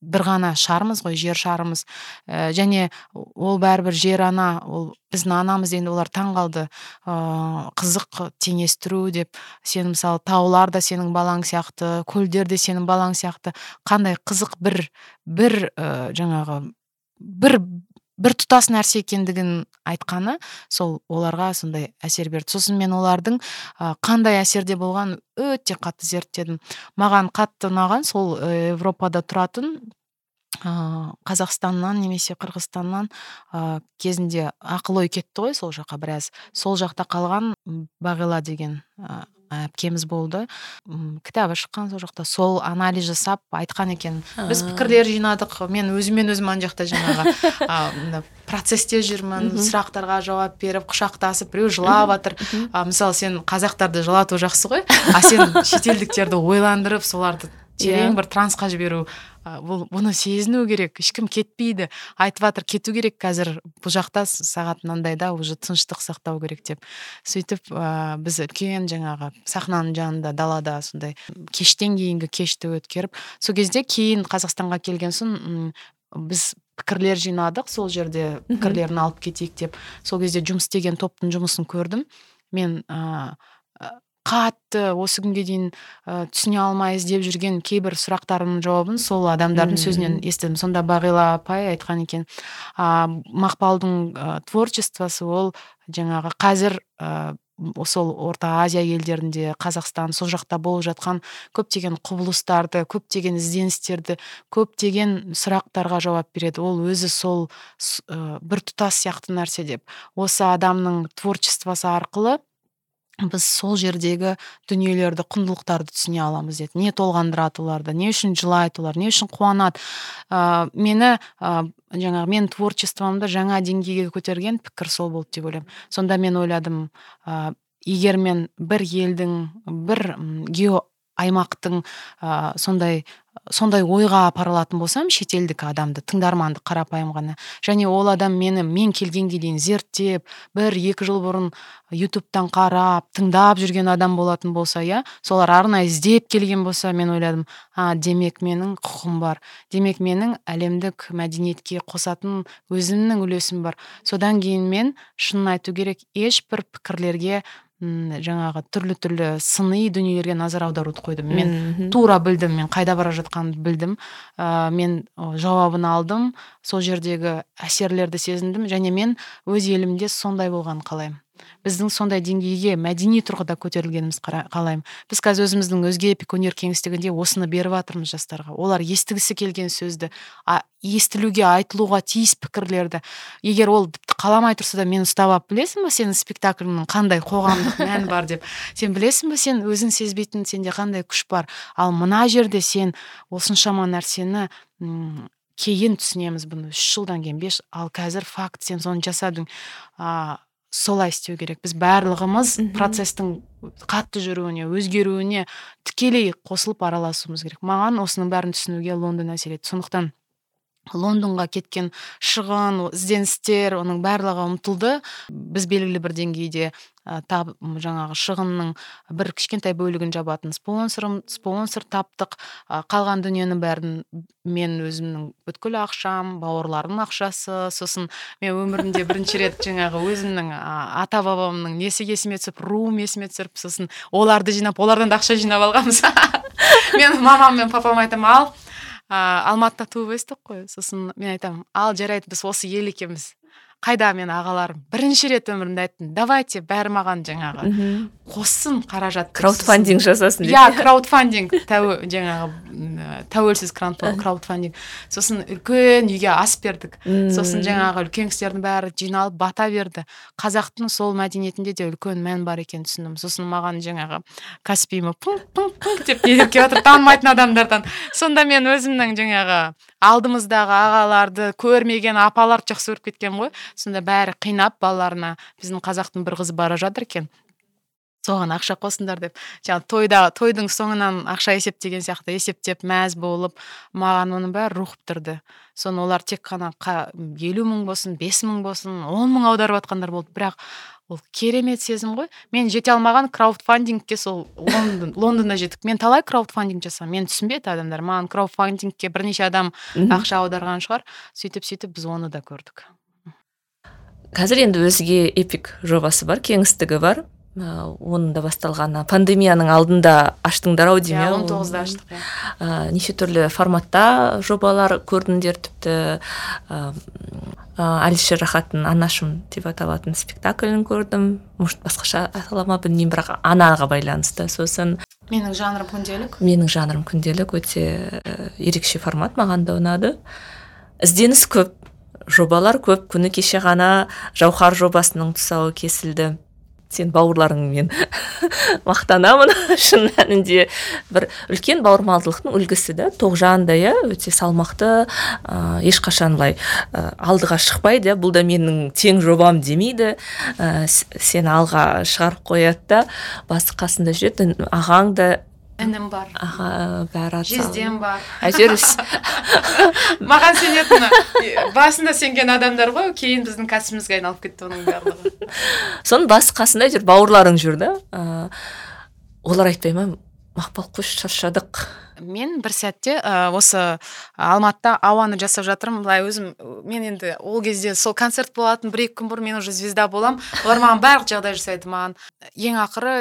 бір ғана шармыз ғой жер шарымыз. Ә, және ол бәрібір жер ана ол біздің анамыз енді олар таң қалды ыыы қызық теңестіру деп. Сен мысалы таулар да сенің балаң сияқты көлдер де сенің балаң сияқты. Қандай қызық бір бір ә, жаңағы бір бір тұтас нәрсе екендігін айтқаны сол оларға сондай әсер берді. Сосын мен олардың қандай әсерде болған өте қатты зерттедім. Маған қатты ұнаған сол европада тұратын қазақстаннан немесе қырғызстаннан ә, кезінде ақыл ой кетті ғой сол жаққа біраз. Сол жақта қалған бағила деген әпкеміз болды. Кітабы шыққан сол жақта. Сол анализ жасап айтқан екен. Біз пікірлер жинадық. Мен өзіммен өзім ана жақта жаңағы процессте жүрмін сұрақтарға жауап беріп құшақтасып біреу жылап жатыр мысалы сен қазақтарды жылату жақсы ғой. А сен шетелдіктерді ойландырып соларды терең иә. бір трансқа жіберу бұл бұны сезіну керек. Ешкім кетпейді. Айтып жатыр кету керек қазір. Бұл жақта сағат мынандайда уже тыныштық сақтау керек деп. Сөйтіп ә, біз үлкен жаңағы сахнаның жанында далада сондай кештен кейінгі кешті өткеріп сол кезде кейін қазақстанға келген соң біз пікірлер жинадық сол жерде пікірлерін алып кетейік деп. Сол кезде жұмыс істеген топтың жұмысын көрдім. Мен ыыы қатты осы күнге дейін ә, түсіне алмай іздеп жүрген кейбір сұрақтарымның жауабын сол адамдардың сөзінен естідім. Сонда бағила апай айтқан екен ә, мақпалдың ә, творчествосы ол жаңағы қазір ә, сол орта азия елдерінде қазақстан сол жақта болып жатқан көптеген құбылыстарды көптеген ізденістерді көптеген сұрақтарға жауап береді. Ол өзі сол ә, бір тұтас сияқты нәрсе деп. Осы адамның творчествосы арқылы біз сол жердегі дүниелерді құндылықтарды түсіне аламыз деді. Не толғандырады оларды не үшін жылайды олар не үшін қуанады. Ә, мені ә, жаңағы мен творчествомды жаңа деңгейге көтерген пікір сол болды деп ойлаймын. Сонда мен ойладым ә, егер мен бір елдің бір гео аймақтың ә, сондай сондай ойға апарылатын болсам шетелдік адамды тыңдарманды қарапайым ғана. Және ол адам мені мен келгенге дейін зерттеп бір екі жыл бұрын ютубтан қарап тыңдап жүрген адам болатын болса иә солар арнайы іздеп келген болса мен ойладым а демек менің құқым бар. Демек менің әлемдік мәдениетке қосатын өзімнің үлесім бар содан кейін мен шынын айту керек ешбір пікірлерге жаңағы түрлі түрлі сыни дүниелерге назар аударуды қойдым. Мен тура білдім мен қайда бара жатқанымды білдім. Ә, мен жауабын алдым сол жердегі әсерлерді сезіндім және мен өз елімде сондай болғанын қалаймын. Біздің сондай деңгейге мәдени тұрғыда көтерілгеніміз қалаймын. Біз қазір өзіміздің өзге эпик өнер кеңістігінде осыны беріп жатырмыз жастарға. Олар естігісі келген сөзді а, естілуге айтылуға тиіс пікірлерді. Егер ол тіпті қаламай тұрса да мені ұстап алып білесің ба сенің спектакліңнің қандай қоғамдық мәні бар деп? Сен білесің ба сен өзің сезбейтін сенде қандай күш бар? Ал мына жерде сен осыншама нәрсені м кейін түсінеміз бұны. Үш жылдан кейін бес ал қазір факт сен соны жасадың. А солай істеу керек. Біз барлығымыз процестің қатты жүруіне өзгеруіне тікелей қосылып араласуымыз керек. Маған осының бәрін түсінуге лондон әсер етті. Сондықтан лондонға кеткен шығын ізденістер оның барлығы ұмытылды біз белгілі бір деңгейде ә, тап, жаңағы шығынның бір кішкентай бөлігін жабатын спонсорым спонсор таптық. Ә, қалған дүниенің бәрін мен өзімнің бүткіл ақшам бауырларымның ақшасы сосын мен өмірімде бірінші рет жаңағы өзімнің ә, ата бабамның несі есіме түсіп руым есіме түсіріп сосын оларды жинап олардан да ақша жинап алғанбыз. Мен мамам мен папама айтамын ал ыыы алматыда туып өстік қой сосын мен айтамын ал жарайды біз осы ел екенбіз. Қайда мен ағаларым? Бірінші рет өмірімде айттым. Давайте бәрі маған жаңағы қоссын қаражат. Краудфандинг жасасын иә краудфандинг. Жаңағы тәуелсіз краудфандинг. Сосын үлкен үйге ас бердік. Сосын жаңағы үлкен кісілердің бәрі жиналып бата берді. Қазақтың сол мәдениетінде де үлкен мән бар екенін түсіндім. Сосын маған жаңағы каспиіме пыңк пыңк пыңк деп келіп жатыр танымайтын адамдардан. Сонда мен өзімнің жаңағы алдымыздағы ағаларды көрмеген апаларды жақсы көріп кеткенмін ғой. Сонда бәрі қинап балаларына біздің қазақтың бір қызы бара жатыр екен. Соған ақша қосыңдар деп. Жаңағы тойда тойдың соңынан ақша есептеген сияқты есептеп мәз болып маған оның бәрі рух бітірді соны олар тек қана елу мың болсын бес мың болсын он мың аударып жатқандар болды. Бірақ ол керемет сезім ғой. Мен жете алмаған краудфандингке сол лондон лондонда жеттік. Мен талай краудфандинг жасағанмын мені түсінбеді адамдар. Маған краудфандингке бірнеше адам ақша аударған шығар. Сөйтіп сөйтіп біз оны да көрдік. Қазір енді өзге эпик жобасы бар кеңістігі бар. Оның да басталғаны пандемияның алдында аштыңдар ау деймін иә он тоғызда аштық иә. Неше түрлі форматта жобалар көрдіңдер тіпті. Ә, әлішер рахаттың анашым деп аталатын спектаклін көрдім. Может басқаша атала ма білмеймін бірақ анаға байланысты сосын. Менің жанрым күнделік. Менің жанрым күнделік өте ерекше формат маған да ұнады. Ізденіс көп. Жобалар көп. Күні кеше ғана жауһар жобасының тұсауы кесілді. Сен бауырларыңмен мақтанамын. Шын мәнінде бір үлкен бауырмалдылықтың үлгісі да. Тоғжан да иә өте салмақты ә, ешқашан былай ә, алдыға шықпайды иә. Бұл да менің тең жобам демейді. Ә, сені алға шығарып қояды да. Басы қасында жүреді. Ағаң да інім бар. Аға бәрі жездем бар. Әйтеуір маған сенетін басында сенген адамдар ғой кейін біздің кәсібімізге айналып кетті оның барлығы. Соның басы қасында әйтеуір бауырларың жүр да. Олар айтпай ма мақпал қош шаршадық. Мен бір сәтте ә, осы алматыда ауаны жасап жатырмын. Былай өзім мен енді ол кезде сол концерт болатын бір екі күн бұрын мен уже звезда боламын олар маған барлық жағдай жасайды маған. Ең ақыры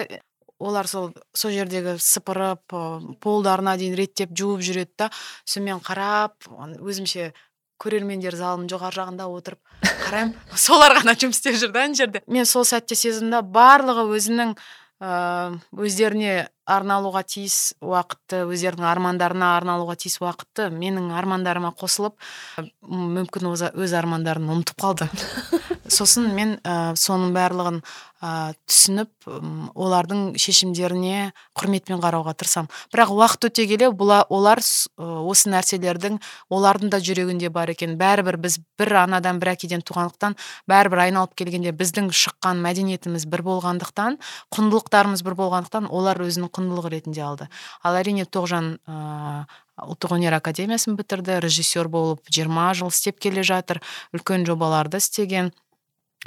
олар сол сол жердегі сыпырып полдарына дейін реттеп жуып жүреді да сонымен қарап өзімше көрермендер залының жоғары жағында отырып қараймын. Солар ғана жұмыс істеп жүр да ана жерде мен сол сәтте сездім да барлығы өзінің өздеріне арналуға тиіс уақытты өздерінің армандарына арналуға тиіс уақытты менің армандарыма қосылып мүмкін өз армандарын ұмытып қалды. Сосын мен ә, соның барлығын ә, түсініп олардың шешімдеріне құрметпен қарауға тырысамын. Бірақ уақыт өте келе бұла, олар осы нәрселердің олардың да жүрегінде бар екен. Бәрібір біз бір анадан бір әкеден туғандықтан бәрібір айналып келгенде біздің шыққан мәдениетіміз бір болғандықтан құндылықтарымыз бір болғандықтан олар өзінің құндылығы ретінде алды. Ал әрине тоғжан ыыы ұлттық өнер академиясын бітірді режиссер болып жиырма жыл істеп келе жатыр үлкен жобаларды істеген.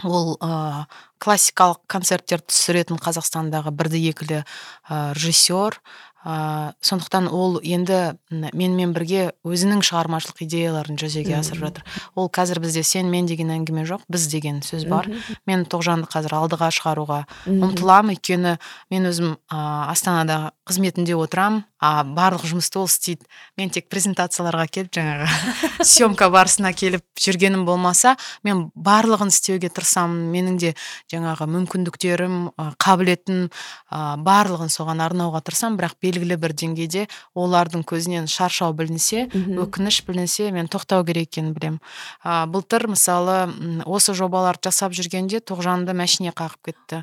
Ол ә, классикалық концерттерді түсіретін қазақстандағы бірді екілі ә, режиссер ә, сондықтан ол енді менімен бірге өзінің шығармашылық идеяларын жүзеге асырып жатыр. Ол қазір бізде сен мен деген әңгіме жоқ біз деген сөз бар. Мен тоғжанды қазір алдыға шығаруға ұмтыламын. Өйткені мен өзім ә, астанада қызметінде отырамын а барлық жұмысты ол істейді. Мен тек презентацияларға келіп жаңағы съемка барысына келіп жүргенім болмаса мен барлығын істеуге тырысамын. Менің де жаңағы мүмкіндіктерім қабілетім ә, барлығын соған арнауға тырысамын. Бірақ белгілі бір деңгейде олардың көзінен шаршау білінсе өкініш білінсе мен тоқтау керек екенін білемін. Ә, былтыр мысалы осы жобаларды жасап жүргенде тоғжанды мәшине қағып кетті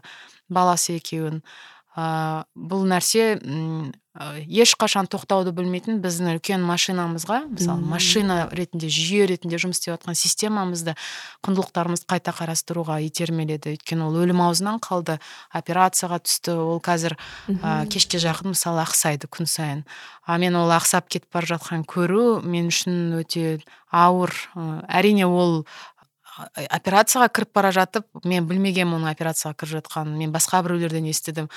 баласы екеуін. Ә, бұл нәрсе ешқашан тоқтауды білмейтін біздің үлкен машинамызға. Мысалы машина ретінде жүйе ретінде жұмыс істеп жатқан системамызды құндылықтарымызды қайта қарастыруға итермеледі. Өйткені ол өлім аузынан қалды операцияға түсті. Ол қазір ә, кешке жақын мысалы ақсайды күн сайын. А мен ол ақсап кетіп бара жатқанын көру мен үшін өте ауыр. Әрине ол операцияға кіріп бара жатып мен білмегенмін оның операцияға кіріп жатқанын мен басқа біреулерден естідім.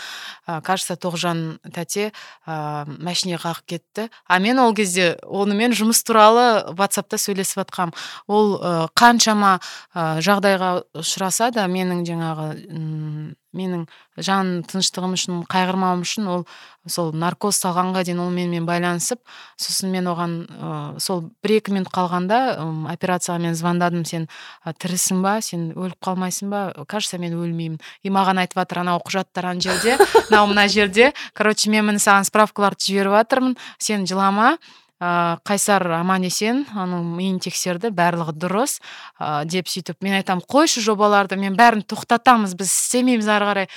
Ә, кажется тоғжан тәте ә, машине қағып кетті. А мен ол кезде онымен жұмыс туралы ватсапта сөйлесіп жатқанмын ол ә, қаншама ә, жағдайға ұшыраса да менің жаңағы менің жан тыныштығым үшін қайғырмауым үшін ол сол наркоз салғанға дейін ол менімен байланысып сосын мен оған ә, сол бір екі минут қалғанда ә, операцияға мен звондадым. Сен ә, тірісің ба? Сен өліп қалмайсың ба? Кажется мен өлмеймін. И маған айтып жатыр анау құжаттар ана жерде мынау мына жерде короче мен міне саған справкаларды жіберіп жатырмын. Сен жылама. Ә, қайсар аман есен оның миын тексерді барлығы дұрыс ә, деп сөйтіп мен айтам қойшы жобаларды мен бәрін тоқтатамыз біз істемейміз ары қарай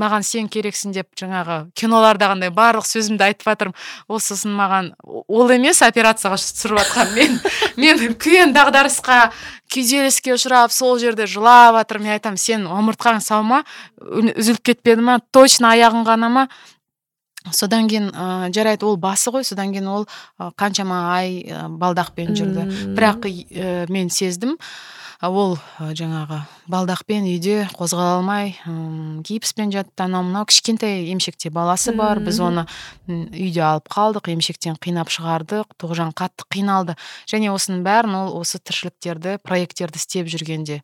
маған сен керексің деп жаңағы кинолардағындай барлық сөзімді айтып жатырмын. Ол сосын маған ол емес операцияға түсіріп жатқан. Мен мен үлкен дағдарысқа күйзеліске ұшырап сол жерде жылап жатырмын. Мен айтамын сен омыртқаң сау ма? Үзіліп кетпеді ма? Точно аяғың ғана ма? Содан кейін ә, жарайды ол басы ғой. Содан кейін ол ә, қаншама ай ә, балдақпен жүрді. Бірақ ә, мен сездім. Ол жаңағы балдақпен үйде қозғала алмай м гипспен жатты анау мынау. Кішкентай емшекте баласы бар. Біз оны үйде алып қалдық емшектен қинап шығардық тоғжан қатты қиналды. Және осының бәрін ол осы тіршіліктерді проекттерді істеп жүргенде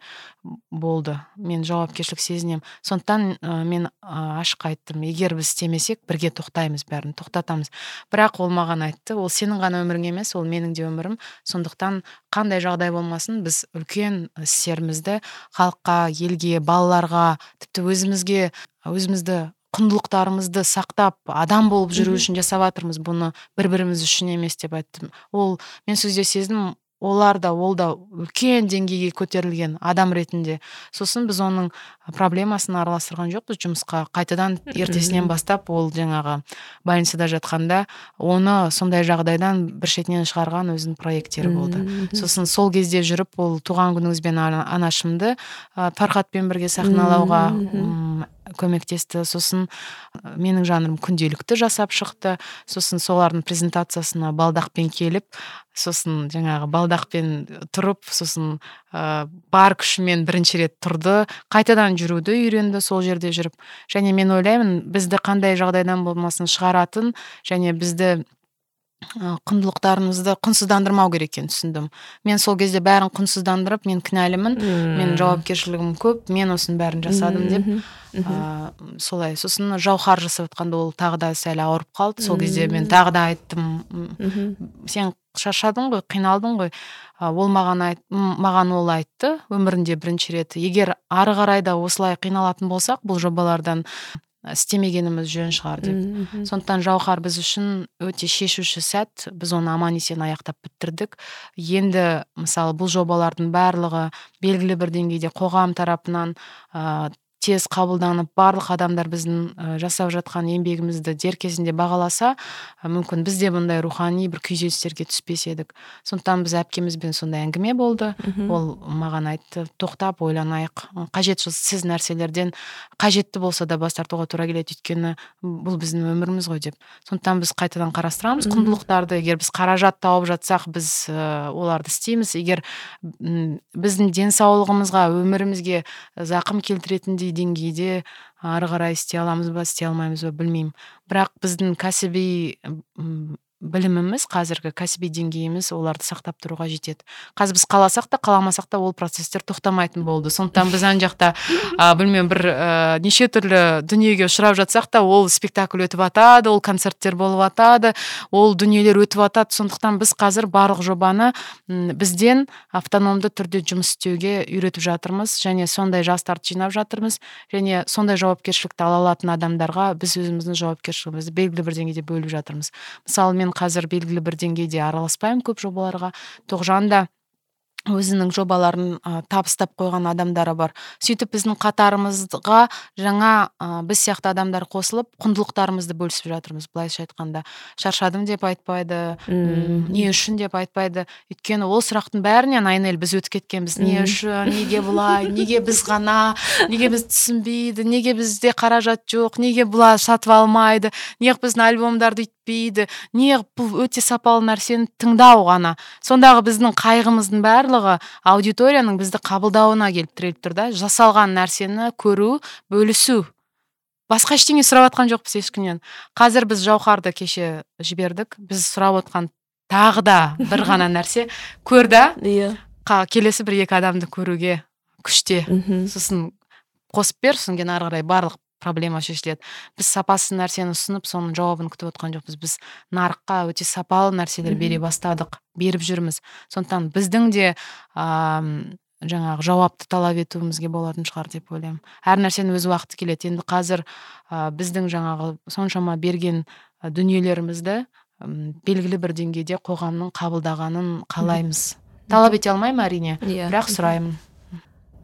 болды. Мен жауапкершілік сезінемін. Сондықтан ә, мен ә, ашық айттым. Егер біз істемесек бірге тоқтаймыз бәрін тоқтатамыз. Бірақ ол маған айтты ол сенің ғана өмірің емес ол менің де өмірім. Сондықтан қандай жағдай болмасын біз үлкен істерімізді халыққа елге балаларға тіпті өзімізге өзімізді құндылықтарымызды сақтап адам болып жүру үшін жасап жатырмыз бұны бір біріміз үшін емес деп айттым. Ол мен сөзде сездім олар да ол да үлкен деңгейге көтерілген адам ретінде. Сосын біз оның проблемасын араластырған жоқпыз жұмысқа. Қайтадан ертесінен бастап ол жаңағы больницада жатқанда оны сондай жағдайдан бір шетінен шығарған өзінің проекттері болды. Сосын сол кезде жүріп ол туған күніңізбен анашымды ә, фархатпен бірге сахналауға көмектесті. Сосын менің жанрым күнделікті жасап шықты. Сосын солардың презентациясына балдақпен келіп сосын жаңағы балдақпен тұрып сосын ә, бар күшімен бірінші рет тұрды қайтадан жүруді үйренді сол жерде жүріп. Және мен ойлаймын бізді қандай жағдайдан болмасын шығаратын және бізді құндылықтарымызды құнсыздандырмау керек екенін түсіндім. Мен сол кезде бәрін құнсыздандырып мен кінәлімін менің жауапкершілігім көп мен осының бәрін жасадым деп ә, солай. Сосын жауһар жасап жатқанда ол тағы да сәл ауырып қалды. Сол кезде мен тағы да айттым сен шаршадың ғой қиналдың ғой. Ол маған айт, маған ол айтты өмірінде бірінші рет. Егер ары қарай да осылай қиналатын болсақ бұл жобалардан істемегеніміз жөн шығар деп. Сондықтан жауһар біз үшін өте шешуші сәт. Біз оны аман есен аяқтап бітірдік. Енді мысалы бұл жобалардың барлығы белгілі бір деңгейде қоғам тарапынан тез қабылданып барлық адамдар біздің жасап жатқан еңбегімізді дер кезінде бағаласа мүмкін біз де бұндай рухани бір күйзелістерге түспес едік. Сондықтан біз әпкемізбен сондай әңгіме болды. Ол маған айтты тоқтап ойланайық. Қажетсіз нәрселерден қажетті болса да бас тартуға тура келеді. Өйткені бұл біздің өміріміз ғой деп. Сондықтан біз қайтадан қарастырамыз құндылықтарды. Егер біз қаражат тауып жатсақ біз оларды істейміз. Егер біздің денсаулығымызға өмірімізге зақым келтіретіндей деңгейде ары қарай істей аламыз ба істей алмаймыз ба білмеймін. Бірақ біздің кәсіби біліміміз қазіргі кәсіби деңгейіміз оларды сақтап тұруға жетеді. Қазір біз қаласақ та қаламасақ та ол процесстер тоқтамайтын болды. Сондықтан біз ана жақта ә, білмеймін бір ә, неше түрлі дүниеге ұшырап жатсақ та ол спектакль өтіп жатады ол концерттер болып жатады ол дүниелер өтіп жатады сондықтан біз қазір барлық жобаны бізден автономды түрде жұмыс істеуге үйретіп жатырмыз. Және сондай жастарды жинап жатырмыз. Және сондай жауапкершілікті ала алатын адамдарға біз өзіміздің жауапкершілігімізді белгілі бір деңгейде бөліп жатырмыз. Мысалы мен қазір белгілі бір деңгейде араласпаймын көп жобаларға. Тоғжан да өзінің жобаларын ә, табыстап қойған адамдары бар. Сөйтіп біздің қатарымызға жаңа ә, біз сияқты адамдар қосылып құндылықтарымызды бөлісіп жатырмыз былайша айтқанда. Шаршадым деп айтпайды Үм, не үшін деп айтпайды. Өйткені ол сұрақтың бәрінен айнель біз өтіп кеткенбіз не үшін неге бұлай неге біз ғана неге біз түсінбейді неге бізде қаражат жоқ неге бұлар сатып алмайды неғып біздің альбомдарды өйтпейді неғып бұл өте сапалы нәрсені тыңдау ғана. Сондағы біздің қайғымыздың барлығы барлығы аудиторияның бізді қабылдауына келіп тіреліп тұр да. Жасалған нәрсені көру бөлісу. Басқа ештеңе сұрап жатқан жоқпыз ешкімнен. Қазір біз жауһарды кеше жібердік. Біз сұрап отқан тағы да бір ғана нәрсе. Көр да. Иә. Келесі бір екі адамды көруге күште. Сосын қосып бер содан кейін ары қарай барлық проблема шешіледі біз сапасыз нәрсені ұсынып соның жауабын күтіп отқан жоқпыз. Біз нарыққа өте сапалы нәрселер бере бастадық беріп жүрміз. Сондықтан біздің де ә, жаңағы жауапты талап етуімізге болатын шығар деп ойлаймын. Әр нәрсенің өз уақыты келеді. Енді қазір ә, біздің жаңағы соншама берген дүниелерімізді белгілі бір деңгейде қоғамның қабылдағанын қалаймыз. Талап ете алмаймын әрине? Иә. Бірақ сұраймын.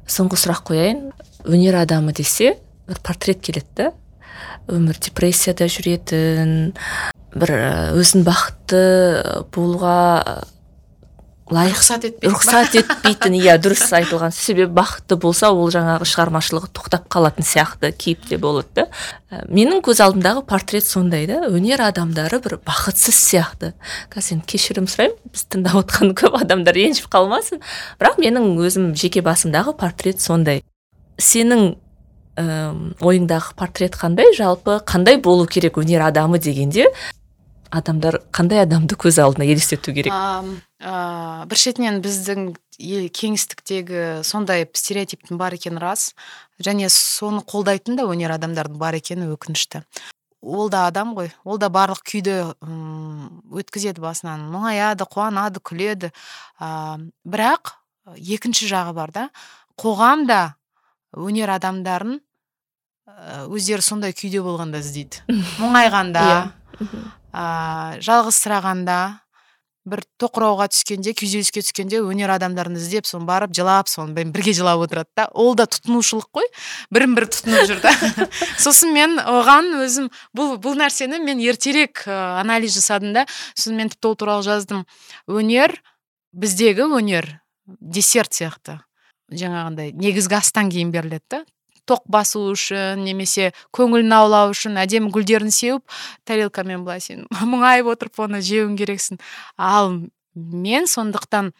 Соңғы сұрақ қояйын. Өнер адамы десе бір портрет келеді. Да өмір депрессияда жүретін бір өзін бақытты болуға лайық рұқсат етпейді рұқсат етпейтін иә дұрыс айтылған. Себебі бақытты болса ол жаңағы шығармашылығы тоқтап қалатын сияқты кейіпте болады да. Менің көз алдымдағы портрет сондай да өнер адамдары бір бақытсыз сияқты. Қазір енді кешірім сұраймын біз тыңдап отқан көп адамдар ренжіп қалмасын. Бірақ менің өзім жеке басымдағы портрет сондай. Сенің ә, ойыңдағы портрет қандай? Жалпы қандай болу керек өнер адамы дегенде? Адамдар қандай адамды көз алдына елестету керек? Ә, бір шетінен біздің ел кеңістіктегі сондай стереотиптің бар екені рас. Және соны қолдайтын да өнер адамдардың бар екені өкінішті. Ол да адам ғой. Ол да барлық күйді өткізеді басынан. Мұңаяды қуанады күледі. Ә, бірақ екінші жағы бар да қоғам да өнер адамдарын өздері сондай күйде болғанда іздейді. Мұңайғанда ә, жалғызсырағанда бір тоқырауға түскенде күйзеліске түскенде өнер адамдарын іздеп соны барып жылап сонымен бірге жылап отырады да. Ол да тұтынушылық қой. Бірін бірі тұтынып жүр да. Сосын мен оған өзім бұл бұл нәрсені мен ертерек анализ жасадым да. Сосын мен тіпті ол туралы жаздым. Өнер біздегі өнер десерт сияқты. Жаңағындай негізгі астан кейін беріледі да. Тоқ басу үшін немесе көңілін аулау үшін әдемі гүлдерін сеуіп тарелкамен былай сен мұңайып отырып оны жеуің керексің. Ал мен сондықтан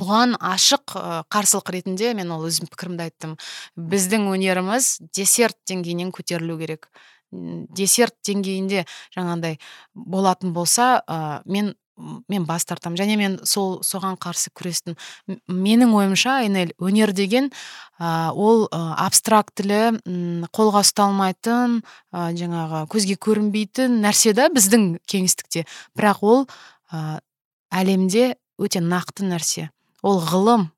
бұған ашық қарсылық ретінде мен ол өзім пікірімді айттым. Біздің өнеріміз десерт деңгейінен көтерілу керек. Десерт деңгейінде жаңағындай болатын болса ә, мен мен бас тартамын және мен сол соған қарсы күрестім. Менің ойымша айнель өнер деген ә, ол ә, абстрактілі қолға ұсталмайтын ә, жаңағы көзге көрінбейтін нәрсе да біздің кеңістікте. Бірақ ол ә, әлемде өте нақты нәрсе. Ол ғылым.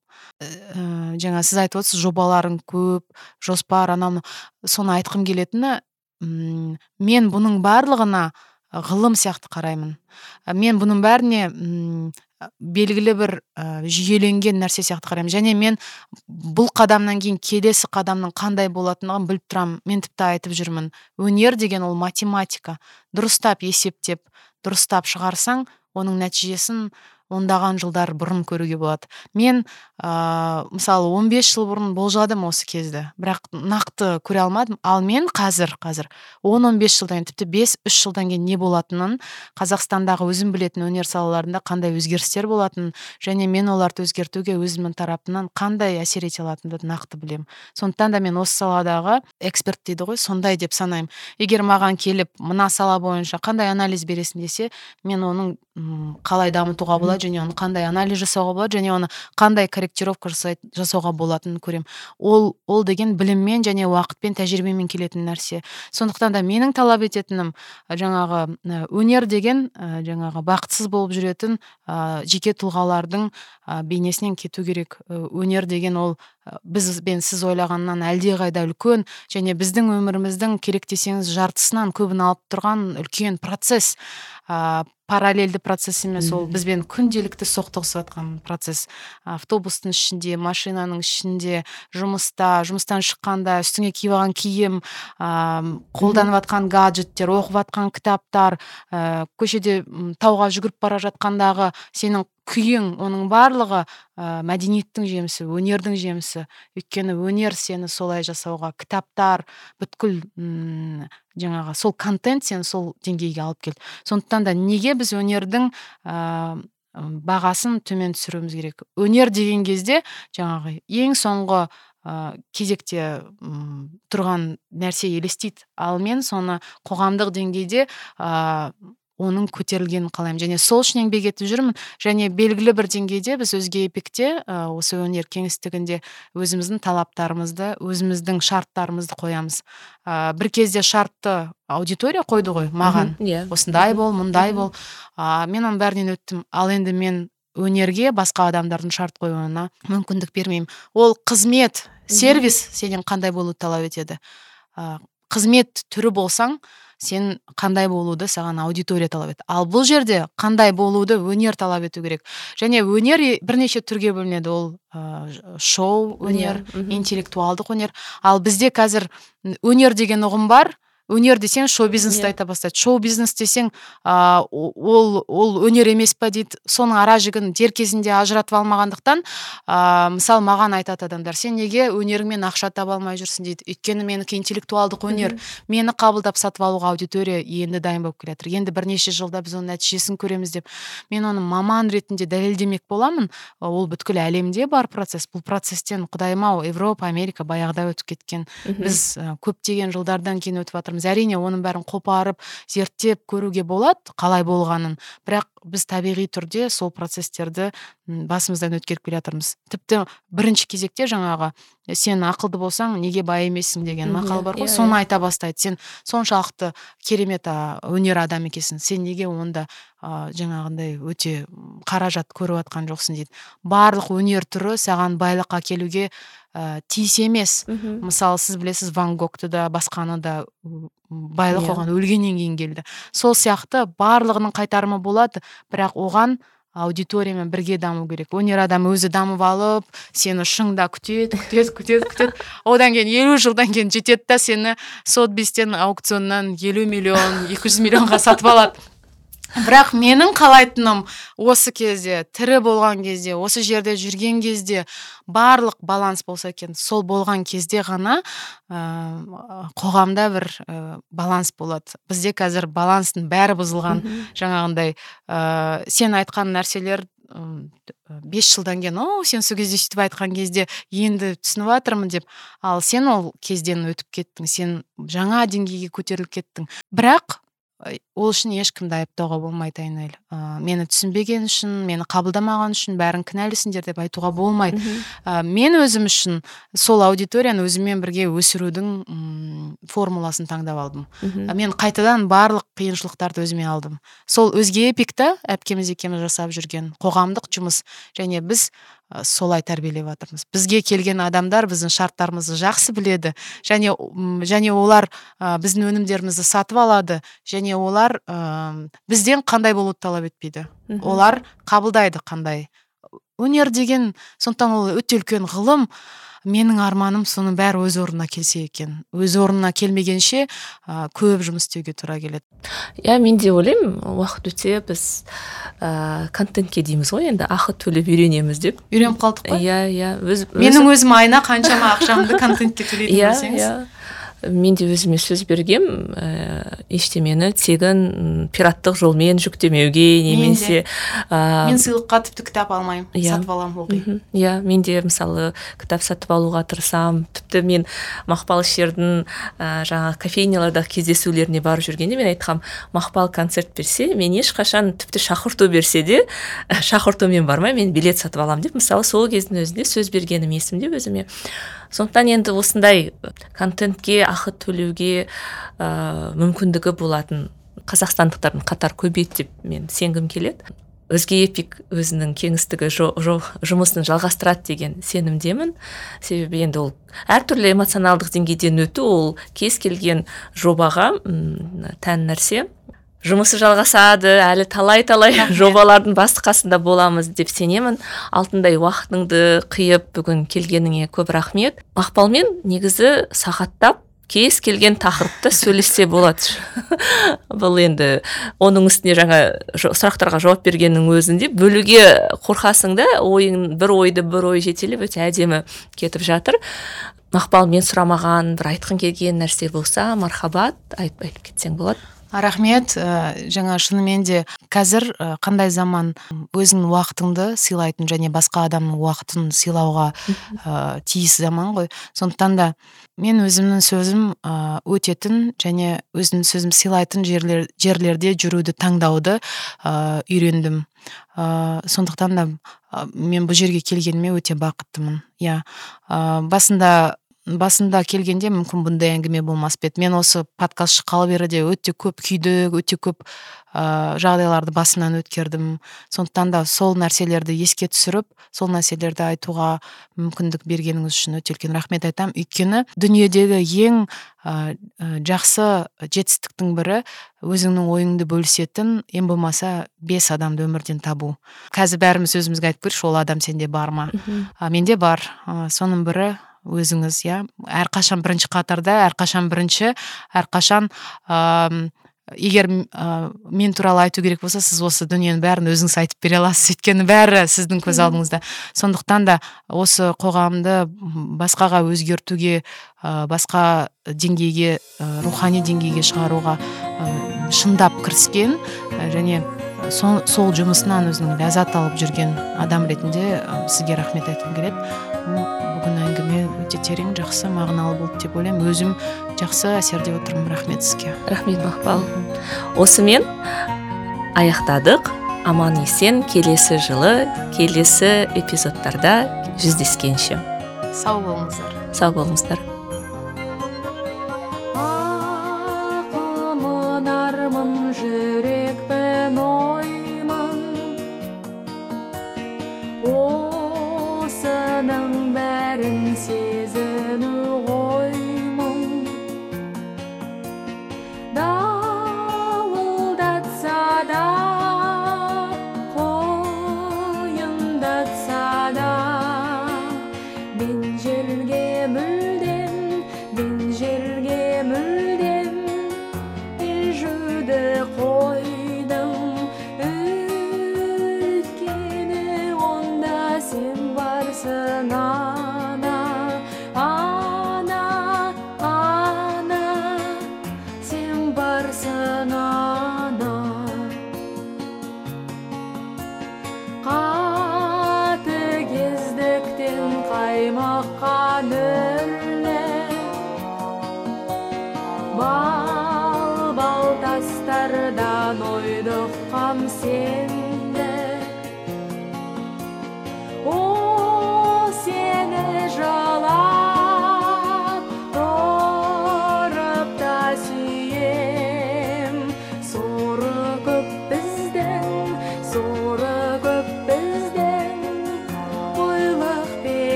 Ә, жаңа сіз айтып отырсыз жобаларың көп жоспар анау соны айтқым келетіні мен бұның барлығына ғылым сияқты қараймын. Мен бұның бәріне белгілі бір ә, жүйеленген нәрсе сияқты қараймын. Және мен бұл қадамнан кейін келесі қадамның қандай болатындығын біліп тұрамын. Мен тіпті айтып жүрмін. Өнер деген ол математика. Дұрыстап есептеп дұрыстап шығарсаң оның нәтижесін ондаған жылдар бұрын көруге болады. Мен ә, мысалы 15 жыл бұрын болжадым осы кезді бірақ нақты көре алмадым. Ал мен қазір қазір 10-15 жылдан кейін тіпті 5-3 жылдан кейін не болатынын қазақстандағы өзім білетін өнер салаларында қандай өзгерістер болатынын және мен оларды өзгертуге өзімнің тарапымнан қандай әсер ете алатынымды нақты білемін. Сондықтан да мен осы саладағы эксперт дейді ғой сондай деп санаймын. Егер маған келіп мына сала бойынша қандай анализ бересің десе мен оның қалай дамытуға болады және оны қандай анализ жасауға болады және оны қандай корректировка жасауға болатынын көремін. Ол ол деген біліммен және уақытпен тәжірибемен келетін нәрсе. Сондықтан да менің талап ететінім жаңағы өнер деген жаңағы бақытсыз болып жүретін жеке тұлғалардың бейнесінен кету керек. Өнер деген ол біз бен сіз ойлағаннан әлдеқайда үлкен және біздің өміріміздің керек десеңіз жартысынан көбін алып тұрған үлкен процесс. Ә, параллельді процесс емес. Ол бізбен күнделікті соқтығысып жатқан процесс. Автобустың ішінде машинаның ішінде жұмыста жұмыстан шыққанда үстіңе киіп алған киім ә, қолданып жатқан гаджеттер оқып жатқан кітаптар ә, көшеде тауға жүгіріп бара жатқандағы сенің күйің оның барлығы ә, мәдениеттің жемісі өнердің жемісі. Өйткені өнер сені солай жасауға кітаптар бүткіл жаңағы сол контент сені сол деңгейге алып келді. Сондықтан да неге біз өнердің ә, бағасын төмен түсіруіміз керек? Өнер деген кезде жаңағы ең соңғы ә, кезекте ұм, тұрған нәрсе елестейді. Ал мен соны қоғамдық деңгейде ә, оның көтерілгенін қалаймын. Және сол үшін еңбек етіп жүрмін. Және белгілі бір деңгейде біз өзге эпикте ә, осы өнер кеңістігінде өзіміздің талаптарымызды өзіміздің шарттарымызды қоямыз. Ә, бір кезде шартты аудитория қойды ғой маған. Иә. Осындай бол мұндай бол. Ә, мен оның бәрінен өттім. Ал енді мен өнерге басқа адамдардың шарт қоюына мүмкіндік бермеймін. Ол қызмет сервис сенен қандай болуды талап етеді? Ә, қызмет түрі болсаң сен қандай болуды саған аудитория талап етті ал бұл жерде қандай болуды өнер талап ету керек. Және өнер бірнеше түрге бөлінеді ол ә, шоу өнер интеллектуалдық өнер. Ал бізде қазір өнер деген ұғым бар. Өнер десең шоу бизнесті айта бастайды. Шоу бизнес десең ә, ол ол өнер емес па дейді. Соның ара жігін дер кезінде ажыратып алмағандықтан ә, мысалы маған айтады адамдар сен неге өнеріңмен ақша таба алмай жүрсің? дейді. Өйткені менікі интеллектуалдық өнер. Мені қабылдап сатып алуға аудитория енді дайын болып келе жатыр енді бірнеше жылда біз оның нәтижесін көреміз деп. Мен оны маман ретінде дәлелдемек боламын. Ол бүткіл әлемде бар процесс. Бұл процесстен құдайым ау европа америка баяғыда өтіп кеткен. Біз көптеген жылдардан кейін өтіп жатырмыз. Әрине оның бәрін қопарып зерттеп көруге болады қалай болғанын. Бірақ біз табиғи түрде сол процестерді басымыздан өткеріп келе жатырмыз. Тіпті бірінші кезекте жаңағы сен ақылды болсаң неге бай емессің? деген мақал бар ғой. Иә, соны иә. айта бастайды. Сен соншалықты керемет өнер адамы екенсің. Сен неге онда ә, жаңағындай өте қаражат көріп жатқан жоқсың дейді. Барлық өнер түрі саған байлыққа келуге ә, тиіс емес. Мысалы сіз білесіз ван гогты да басқаны да байлық yeah. Иә. оған өлгеннен кейін келді. Сол сияқты барлығының қайтарымы болады бірақ оған аудиториямен бірге даму керек. Өнер адамы өзі дамып алып сені шыңда күтеді күтеді күтеді күтеді. Одан кейін елу жылдан кейін жетеді да сені сотбистен аукционнан елу миллион екі жүз миллионға сатып алады. Бірақ менің қалайтыным осы кезде тірі болған кезде осы жерде жүрген кезде барлық баланс болса екен. Сол болған кезде ғана ә, қоғамда бір ә, баланс болады. Бізде қазір баланстың бәрі бұзылған. Жаңағындай ә, сен айтқан нәрселер бес жылдан кейін о сен сол кезде сөйтіп айтқан кезде енді түсініп жатырмын деп. Ал сен ол кезден өтіп кеттің. Сен жаңа деңгейге көтеріліп кеттің. Бірақ ол үшін ешкімді айыптауға болмайды айнель. Ә, мені түсінбеген үшін мені қабылдамаған үшін бәрін кінәлісіңдер деп айтуға болмайды. Ә, мен өзім үшін сол аудиторияны өзіммен бірге өсірудің ұм, формуласын таңдап алдым. Ә, мен қайтадан барлық қиыншылықтарды өзіме алдым. Сол өзге эпикта әпкеміз екеуміз жасап жүрген қоғамдық жұмыс және біз солай тәрбиелеп жатырмыз бізге келген адамдар біздің шарттарымызды жақсы біледі және және олар ә, біздің өнімдерімізді сатып алады және олар ә, бізден қандай болуды талап етпейді. Олар қабылдайды қандай. Өнер деген сондықтан ол өте үлкен ғылым. Менің арманым соның бәрі өз орнына келсе екен. Өз орнына келмегенше ә, көп жұмыс істеуге тура келеді. Иә мен де ойлаймын уақыт өте біз ә, контентке дейміз ғой енді ақы төлеп үйренеміз деп. Үйреніп қалдық қой. Иә иә өз, менің өзім айына қаншама ақшамды контентке төлейтін иә иә. Мен де өзіме сөз бергем ә, ештемені тегін пираттық жолмен жүктемеуге немесе ә, мен сыйлыққа тіпті кітап алмаймын yeah. Иә. сатып аламын ылғи иә мен де мысалы кітап сатып алуға тырысамын тіпті мен мақпал шердің ә, жаңағы кофейнялардағы кездесулеріне барып жүргенде мен айтқам мақпал концерт берсе мен ешқашан тіпті шақырту берсе де шақыртумен бармай мен билет сатып аламын деп мысалы сол кездің өзінде сөз бергенім есімде өзіме сондықтан енді осындай контентке ақы төлеуге ә, мүмкіндігі болатын қазақстандықтардың қатар көбейді деп мен сенгім келеді. Өзге эпик өзінің кеңістігі жо, жо, жұмысын жалғастырады деген сенімдемін. Себебі енді ол әртүрлі эмоционалдық деңгейден өту ол кез келген жобаға тән нәрсе. Жұмысы жалғасады әлі талай талай жобалардың басы қасында боламыз деп сенемін. Алтындай уақытыңды қиып бүгін келгеніңе көп рахмет. Мақпалмен негізі сағаттап кез келген тақырыпты сөйлессе болады. Бұл енді оның үстіне жаңа сұрақтарға жауап бергеннің өзінде бөлуге қорқасың да ойың бір ойды бір ой жетелеп өте әдемі кетіп жатыр. Мақпал мен сұрамаған бір айтқың келген нәрсе болса мархабат айтып айтып кетсең болады. Рахмет. Ә, жаңа шынымен де қазір ә, қандай заман өзіңнің уақытыңды сыйлайтын және басқа адамның уақытын сыйлауға ә, тиіс заман ғой. Сондықтан да мен өзімнің сөзім ә, өтетін және өзімнің сөзім сыйлайтын жерлер, жерлерде жүруді таңдауды ә, үйрендім. Ә, сондықтан да ә, мен бұл жерге келгеніме өте бақыттымын. Иә. Ә, басында басында келгенде мүмкін бұндай әңгіме болмас па еді. Мен осы подкаст шыққалы бері де өте көп күйдік өте көп ә, жағдайларды басынан өткердім. Сондықтан да сол нәрселерді еске түсіріп сол нәрселерді айтуға мүмкіндік бергеніңіз үшін өте үлкен рахмет айтамын өйткені дүниедегі ең ә, жақсы жетістіктің бірі өзіңнің ойыңды бөлісетін ең болмаса бес адамды өмірден табу. Қазір бәріміз өзімізге айтып көрейікші ол адам сенде бар ма? А, менде бар. Ә, соның бірі өзіңіз иә? Әрқашан бірінші қатарда әрқашан бірінші әрқашан егер ә, мен туралы айту керек болса сіз осы дүниенің бәрін өзіңіз айтып бере аласыз өйткені бәрі сіздің көз алдыңызда. Сондықтан да осы қоғамды басқаға өзгертуге ә, басқа деңгейге ә, рухани деңгейге шығаруға ә, шындап кіріскен және сол, сол жұмысынан өзінің ләззат алып жүрген адам ретінде сізге рахмет айтқым келеді. Бүгін әңгіме өте терең жақсы мағыналы болды деп ойлаймын. Өзім жақсы әсерде отырмын рахмет сізге. Рахмет мақпал. Осымен аяқтадық. Аман есен келесі жылы келесі эпизодтарда жүздескенше. Сау болыңыздар. Сау болыңыздар.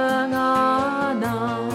ng anak.